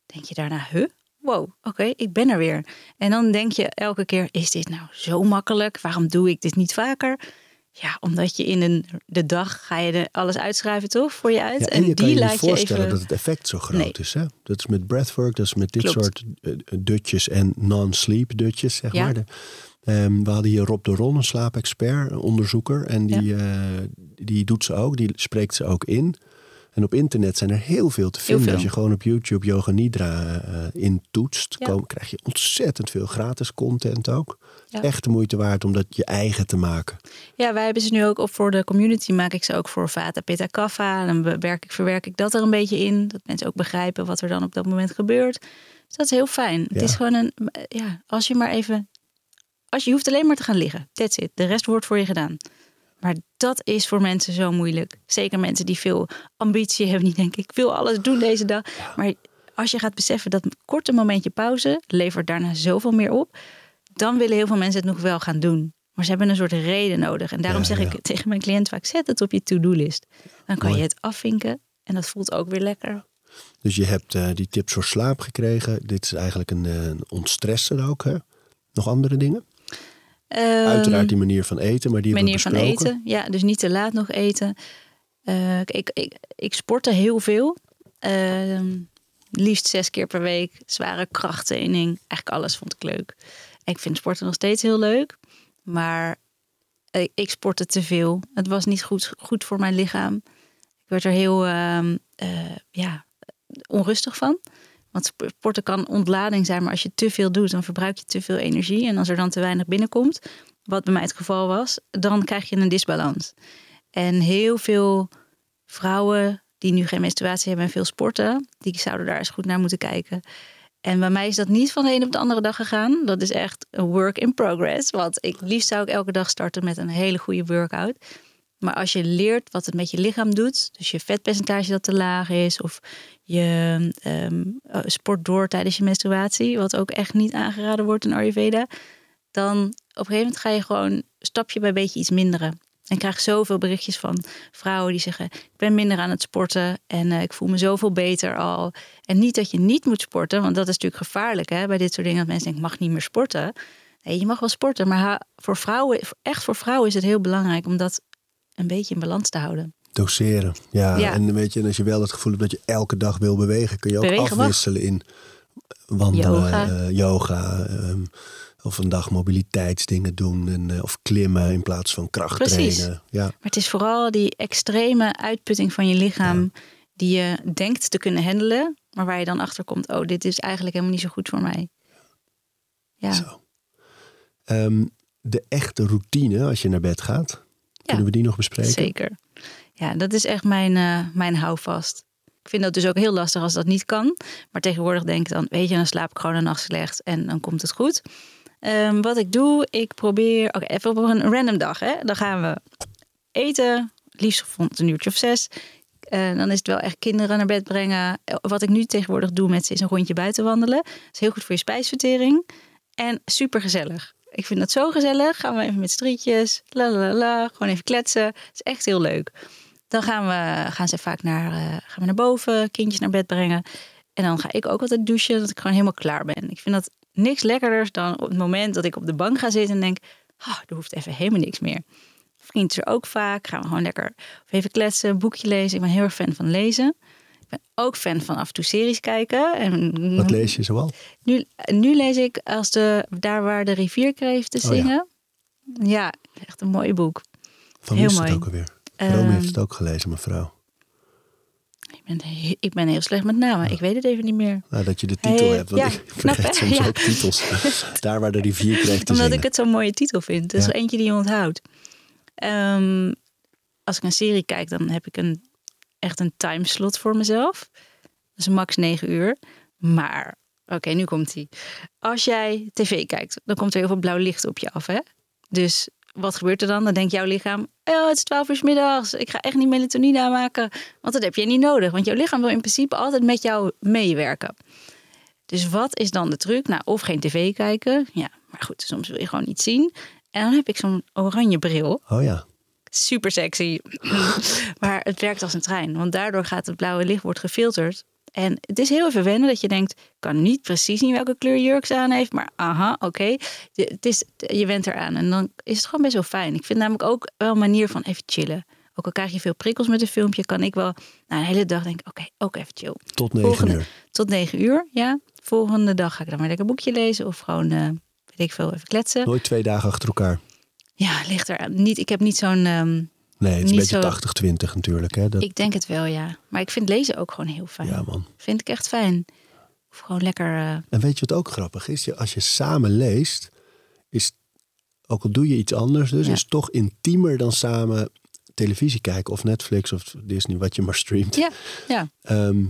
denk je daarna, huh? Wow, oké, ik ben er weer. En dan denk je elke keer, is dit nou zo makkelijk? Waarom doe ik dit niet vaker? Ja, omdat je in een, de dag ga je er alles uitschrijven, toch? Voor je uit. Ja, en je kan die je laat niet je voorstellen even... dat het effect zo groot Nee. is. Hè? Dat is met breathwork, dat is met dit Klopt. soort eh, dutjes en non-sleep dutjes, zeg Ja. maar. De, ehm, we hadden hier Rob de Ron, een slaapexpert, een onderzoeker. En die, eh, die doet ze ook, die spreekt ze ook in. En op internet zijn er heel veel te vinden. veel. Als je gewoon op YouTube Yoga Nidra eh intoetst, Ja. kom, krijg je ontzettend veel gratis content ook. Ja. Echt de moeite waard om dat je eigen te maken. Ja, wij hebben ze nu ook op voor de community. Maak ik ze ook voor Vata Pitta Kaffa. En dan bewerk ik, verwerk ik dat er een beetje in. Dat mensen ook begrijpen wat er dan op dat moment gebeurt. Dus dat is heel fijn. Het Ja. is gewoon een, ja, als je maar even, als je, je hoeft alleen maar te gaan liggen. That's it. De rest wordt voor je gedaan. Maar dat is voor mensen zo moeilijk. Zeker mensen die veel ambitie hebben. Die denken, ik wil alles doen deze dag. Maar als je gaat beseffen dat een korte momentje pauze levert daarna zoveel meer op. Dan willen heel veel mensen het nog wel gaan doen. Maar ze hebben een soort reden nodig. En daarom Ja, zeg ja. ik tegen mijn cliënt vaak, zet het op je to-do-list. Dan kan Mooi. je het afvinken. En dat voelt ook weer lekker. Dus je hebt eh, die tips voor slaap gekregen. Dit is eigenlijk een, eh, een ontstresser ook. Hè? Nog andere dingen? Ehm, Uiteraard die manier van eten, maar die manier van besproken. eten. Ja, dus niet te laat nog eten. Eh, ik, ik, ik sportte heel veel. Ehm, liefst zes keer per week. Zware krachttraining. Eigenlijk alles vond ik leuk. Ik vind sporten nog steeds heel leuk. Maar ik sportte te veel. Het was niet goed, goed voor mijn lichaam. Ik werd er heel ehm, eh, ja, onrustig van. Want sporten kan ontlading zijn, maar als je te veel doet, dan verbruik je te veel energie. En als er dan te weinig binnenkomt, wat bij mij het geval was, dan krijg je een disbalans. En heel veel vrouwen die nu geen menstruatie hebben en veel sporten, die zouden daar eens goed naar moeten kijken. En bij mij is dat niet van de een op de andere dag gegaan. Dat is echt een work in progress. Want ik liefst zou ik elke dag starten met een hele goede workout. Maar als je leert wat het met je lichaam doet, dus je vetpercentage dat te laag is, of je ehm, eh, sport door tijdens je menstruatie, wat ook echt niet aangeraden wordt in Ayurveda, dan op een gegeven moment ga je gewoon stapje bij beetje iets minderen. En ik krijg zoveel berichtjes van vrouwen die zeggen: Ik ben minder aan het sporten en eh, ik voel me zoveel beter al. En niet dat je niet moet sporten, want dat is natuurlijk gevaarlijk hè, bij dit soort dingen. Dat mensen denken: Ik mag niet meer sporten. Nee, je mag wel sporten, maar voor vrouwen, echt voor vrouwen is het heel belangrijk om dat een beetje in balans te houden. Doseren. Ja, Ja. en weet je, en als je wel het gevoel hebt dat je elke dag wil bewegen, kun je ook Bewegen mag. afwisselen in wandelen, Yoga. yoga ehm, of een dag mobiliteitsdingen doen en, eh, of klimmen in plaats van krachttrainen. Precies. Ja, Maar het is vooral die extreme uitputting van je lichaam die je denkt te kunnen handelen, maar waar je dan achter komt: oh, dit is eigenlijk helemaal niet zo goed voor mij. Ja, zo. Ehm, de echte routine als je naar bed gaat, kunnen we die nog bespreken? zeker. Ja, dat is echt mijn, eh, mijn houvast. Ik vind dat dus ook heel lastig als dat niet kan. Maar tegenwoordig denk ik dan, weet je, dan slaap ik gewoon een nacht slecht en dan komt het goed. Ehm, wat ik doe, ik probeer, oké, even op een random dag, hè. Dan gaan we eten, liefst rond een uurtje of zes. Eh, dan is het wel echt kinderen naar bed brengen. Eh, Wat ik nu tegenwoordig doe met ze is een rondje buiten wandelen. Dat is heel goed voor je spijsvertering. En super gezellig. Ik vind dat zo gezellig. Gaan we even met strietjes. La la la. Gewoon even kletsen. Het is echt heel leuk. Dan gaan, we, gaan ze vaak naar, eh, gaan we naar boven. Kindjes naar bed brengen. En dan ga ik ook altijd douchen. Dat ik gewoon helemaal klaar ben. Ik vind dat niks lekkerder dan op het moment dat ik op de bank ga zitten. En denk, ah, er hoeft even helemaal niks meer. Vriend is er ook vaak. Gaan we gewoon lekker even kletsen, boekje lezen. Ik ben heel erg fan van lezen. Ik ben ook fan van af en toe series kijken. En Wat lees je zoal? nu, nu lees ik als de, daar waar de rivierkreeften Oh ja. zingen. ja. echt een mooi boek. Van Heel wie is het mooi. ook alweer? Rome heeft het ook gelezen, mevrouw. Ik ben, ik ben heel slecht met namen. Ik weet het even niet meer. Nou, dat je de titel Hey, hebt, want ja, ik vergeet soms Ja. ook titels. Daar waar de rivier kreeg te Omdat zingen. ik het zo'n mooie titel vind. Het is er eentje die je onthoudt. Ehm, als ik een serie kijk, dan heb ik een, echt een timeslot voor mezelf. Is max 9 uur. Maar, oké, nu komt hij. Als jij tv kijkt, dan komt er heel veel blauw licht op je af. Hè? Dus wat gebeurt er dan? Dan denkt jouw lichaam, oh, het is 12 uur middags. Ik ga echt niet melatonine aanmaken. Want dat heb je niet nodig. Want jouw lichaam wil in principe altijd met jou meewerken. Dus wat is dan de truc? Nou, of geen tv kijken. Ja, maar goed, soms wil je gewoon iets zien. En dan heb ik zo'n oranje bril. Oh ja, Super sexy. maar het werkt als een trein. Want daardoor gaat het blauwe licht wordt gefilterd. En het is heel even wennen dat je denkt... ik kan niet precies zien welke kleur jurk ze aan heeft. Maar aha, oké. Je- Het is, je went eraan. En dan is het gewoon best wel fijn. Ik vind namelijk ook wel een manier van even chillen. Ook al krijg je veel prikkels met een filmpje... kan ik wel na een hele dag denken... oké, ook even chill. tot negen Volgende- uur. Tot negen uur, ja. Volgende dag ga ik dan weer lekker een boekje lezen. Of gewoon, eh, weet ik veel, even kletsen. Nooit twee dagen achter elkaar. Ja, ligt er niet. Ik heb niet zo'n... ehm, Nee, het is een beetje zo- 80-20 natuurlijk. Hè? Dat, ik denk het wel, ja. Maar ik vind lezen ook gewoon heel fijn. ja, man. Vind ik echt fijn. Of gewoon lekker... eh, En weet je wat ook grappig is? Als je samen leest, is, ook al doe je iets anders, dus Ja. is toch intiemer dan samen televisie kijken of Netflix of Disney, wat je maar streamt. ja, ja. Ehm,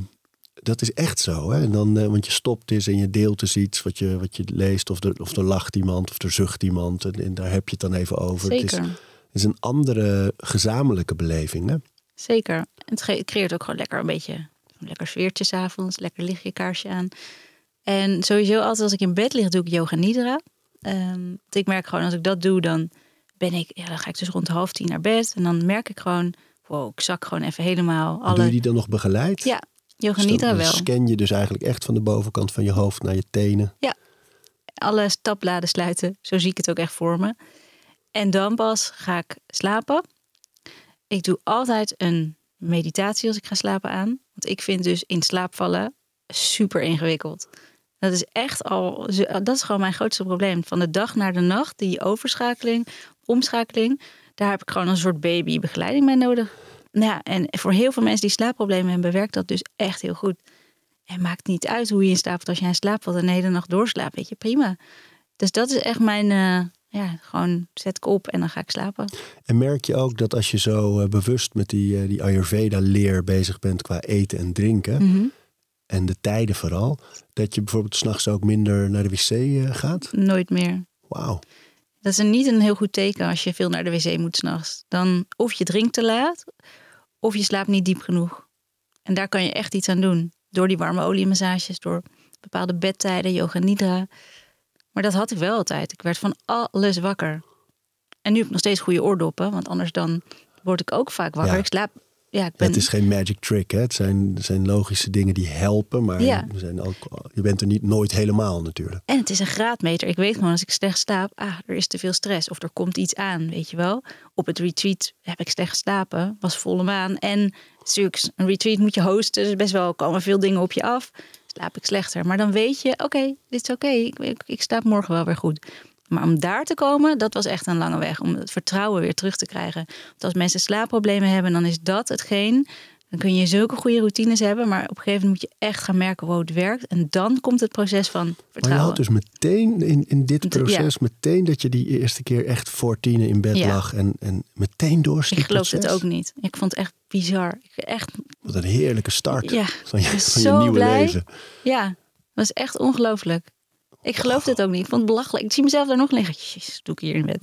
dat is echt zo. Hè? En dan, eh, want je stopt eens en je deelt eens iets wat je, wat je leest. Of er, of er lacht iemand of er zucht iemand. En, en daar heb je het dan even over. Het is, zeker. het is een andere gezamenlijke beleving. Hè? Zeker. En Het creëert ook gewoon lekker een beetje... een lekker sfeertje s'avonds. Lekker lichtje kaarsje aan. En sowieso altijd als ik in bed lig, doe ik yoga nidra. Want ik merk gewoon, als ik dat doe, dan ben ik... Ja, dan ga ik dus rond half tien naar bed. En dan merk ik gewoon... Wow, ik zak gewoon even helemaal Doe je alle... die dan nog begeleid? Ja, yoga Dus dan- wel. scan je dus eigenlijk echt van de bovenkant van je hoofd naar je tenen. alle stapbladen sluiten. Zo zie ik het ook echt voor me. En dan pas ga ik slapen. Ik doe altijd een meditatie als ik ga slapen aan. Want ik vind dus in slaap vallen super ingewikkeld. Dat is echt al, dat is gewoon mijn grootste probleem. Van de dag naar de nacht, die overschakeling, omschakeling, daar heb ik gewoon een soort babybegeleiding bij nodig. Nou Ja, en voor heel veel mensen die slaapproblemen hebben, werkt dat dus echt heel goed. En maakt niet uit hoe je in slaap valt. Als jij in slaap valt en de hele nacht doorslaapt, weet je, prima. Dus dat is echt mijn, eh, ja, gewoon zet ik op en dan ga ik slapen. En merk je ook dat als je zo eh, bewust met die, eh, die Ayurveda-leer bezig bent qua eten en drinken, Mhm. en de tijden vooral, dat je bijvoorbeeld s'nachts ook minder naar de wc gaat? Nooit meer. Wauw. Dat is een, niet een heel goed teken als je veel naar de wc moet s'nachts. Dan of je drinkt te laat, of je slaapt niet diep genoeg. En daar kan je echt iets aan doen. Door die warme oliemassages, door bepaalde bedtijden, yoga nidra. Maar dat had ik wel altijd. Ik werd van alles wakker. En nu heb ik nog steeds goede oordoppen, want anders dan word ik ook vaak wakker. Ja. Ik slaap, ja, ik ben... Het is geen magic trick, hè? Het zijn, zijn logische dingen die helpen, maar Ja. zijn ook, je bent er niet nooit helemaal natuurlijk. En het is een graadmeter. Ik weet gewoon als ik slecht slaap, ah, er is te veel stress. Of er komt iets aan, weet je wel. Op het retreat heb ik slecht geslapen, was volle maan. En natuurlijk, een retreat moet je hosten, dus best wel komen veel dingen op je af. Slaap ik slechter. Maar dan weet je, oké, dit is oké. Ik, ik, ik slaap morgen wel weer goed. Maar om daar te komen, dat was echt een lange weg. Om het vertrouwen weer terug te krijgen. Want als mensen slaapproblemen hebben, dan is dat hetgeen. Dan kun je zulke goede routines hebben. Maar op een gegeven moment moet je echt gaan merken hoe het werkt. En dan komt het proces van Maar je vertrouwen. had dus meteen in, in dit Ja. proces, meteen dat je die eerste keer echt voor tienen in bed Ja. lag en, en meteen doorsliep. Ik geloof het ook niet. Ik vond het echt bizar. Ik echt, Wat een heerlijke start Ja, van je, van nieuwe blij. leven. ja, het was echt ongelooflijk. Ik geloofde het ook niet. Ik vond het belachelijk. Ik zie mezelf daar nog liggen. Jezus, doe ik hier in bed.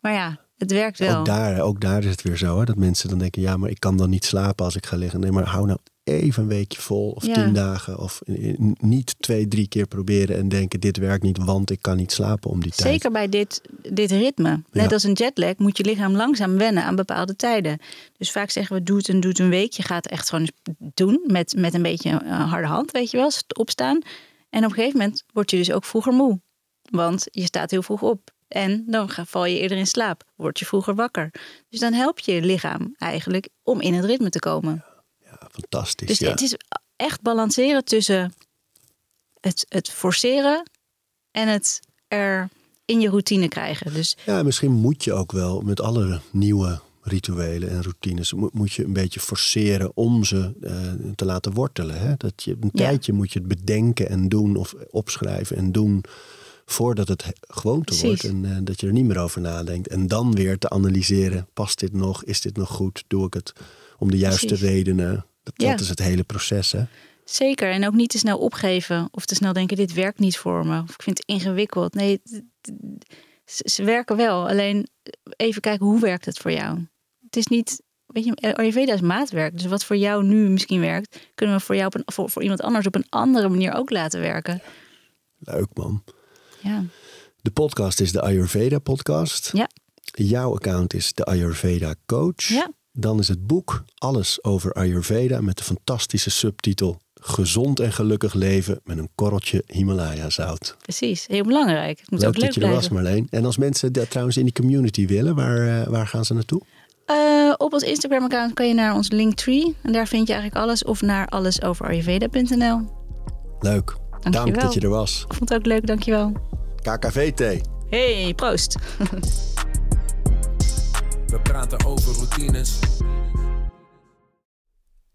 Maar ja, het werkt wel. Ook daar, ook daar is het weer zo, hè, dat mensen dan denken, ja, maar ik kan dan niet slapen als ik ga liggen. Nee, maar hou nou even een weekje vol of Ja. tien dagen. Of niet twee, drie keer proberen en denken, dit werkt niet, want ik kan niet slapen om die tijd. Zeker bij dit, dit ritme. Net Ja. als een jetlag moet je lichaam langzaam wennen aan bepaalde tijden. Dus vaak zeggen we doe het en doe het een week. Je gaat het echt gewoon doen met, met een beetje eh, harde hand, weet je wel. st- Opstaan. En op een gegeven moment word je dus ook vroeger moe. Want je staat heel vroeg op. En dan val je eerder in slaap. Word je vroeger wakker. Dus dan help je je lichaam eigenlijk om in het ritme te komen. Ja, fantastisch. Dus ja. het is echt balanceren tussen het, het forceren en het er in je routine krijgen. Dus Ja, misschien moet je ook wel met alle nieuwe rituelen en routines moet je een beetje forceren om ze eh, te laten wortelen. Hè? Dat je een tijdje moet je het bedenken en doen of opschrijven en doen voordat het gewoonte wordt en uh, dat je er niet meer over nadenkt. En dan weer te analyseren, past dit nog, is dit nog goed, doe ik het om de juiste redenen. Dat, dat, is het hele proces hè. Zeker, en ook niet te snel opgeven of te snel denken, dit werkt niet voor me. Of ik vind het ingewikkeld. Nee, ze werken wel. Alleen even kijken, hoe werkt het voor jou? Het is niet, weet je, Ayurveda is maatwerk. Dus wat voor jou nu misschien werkt, kunnen we voor jou op een, voor, voor iemand anders op een andere manier ook laten werken. Leuk man. Ja. De podcast is de Ayurveda podcast. Ja. Jouw account is de Ayurveda coach. Ja. Dan is het boek Alles over Ayurveda met de fantastische subtitel Gezond en gelukkig leven met een korreltje Himalaya zout. Precies, heel belangrijk. Het moet leuk ook leuk dat je er was Marleen. En als mensen dat trouwens in die community willen, waar, uh, waar gaan ze naartoe? Uh, op ons Instagram account kan je naar ons Linktree. En daar vind je eigenlijk alles. Of naar allesoverayurveda.nl Leuk. Dank dat je er was. Ik vond het ook leuk, dankjewel. KKV-thee. Hey, proost. We praten over routines.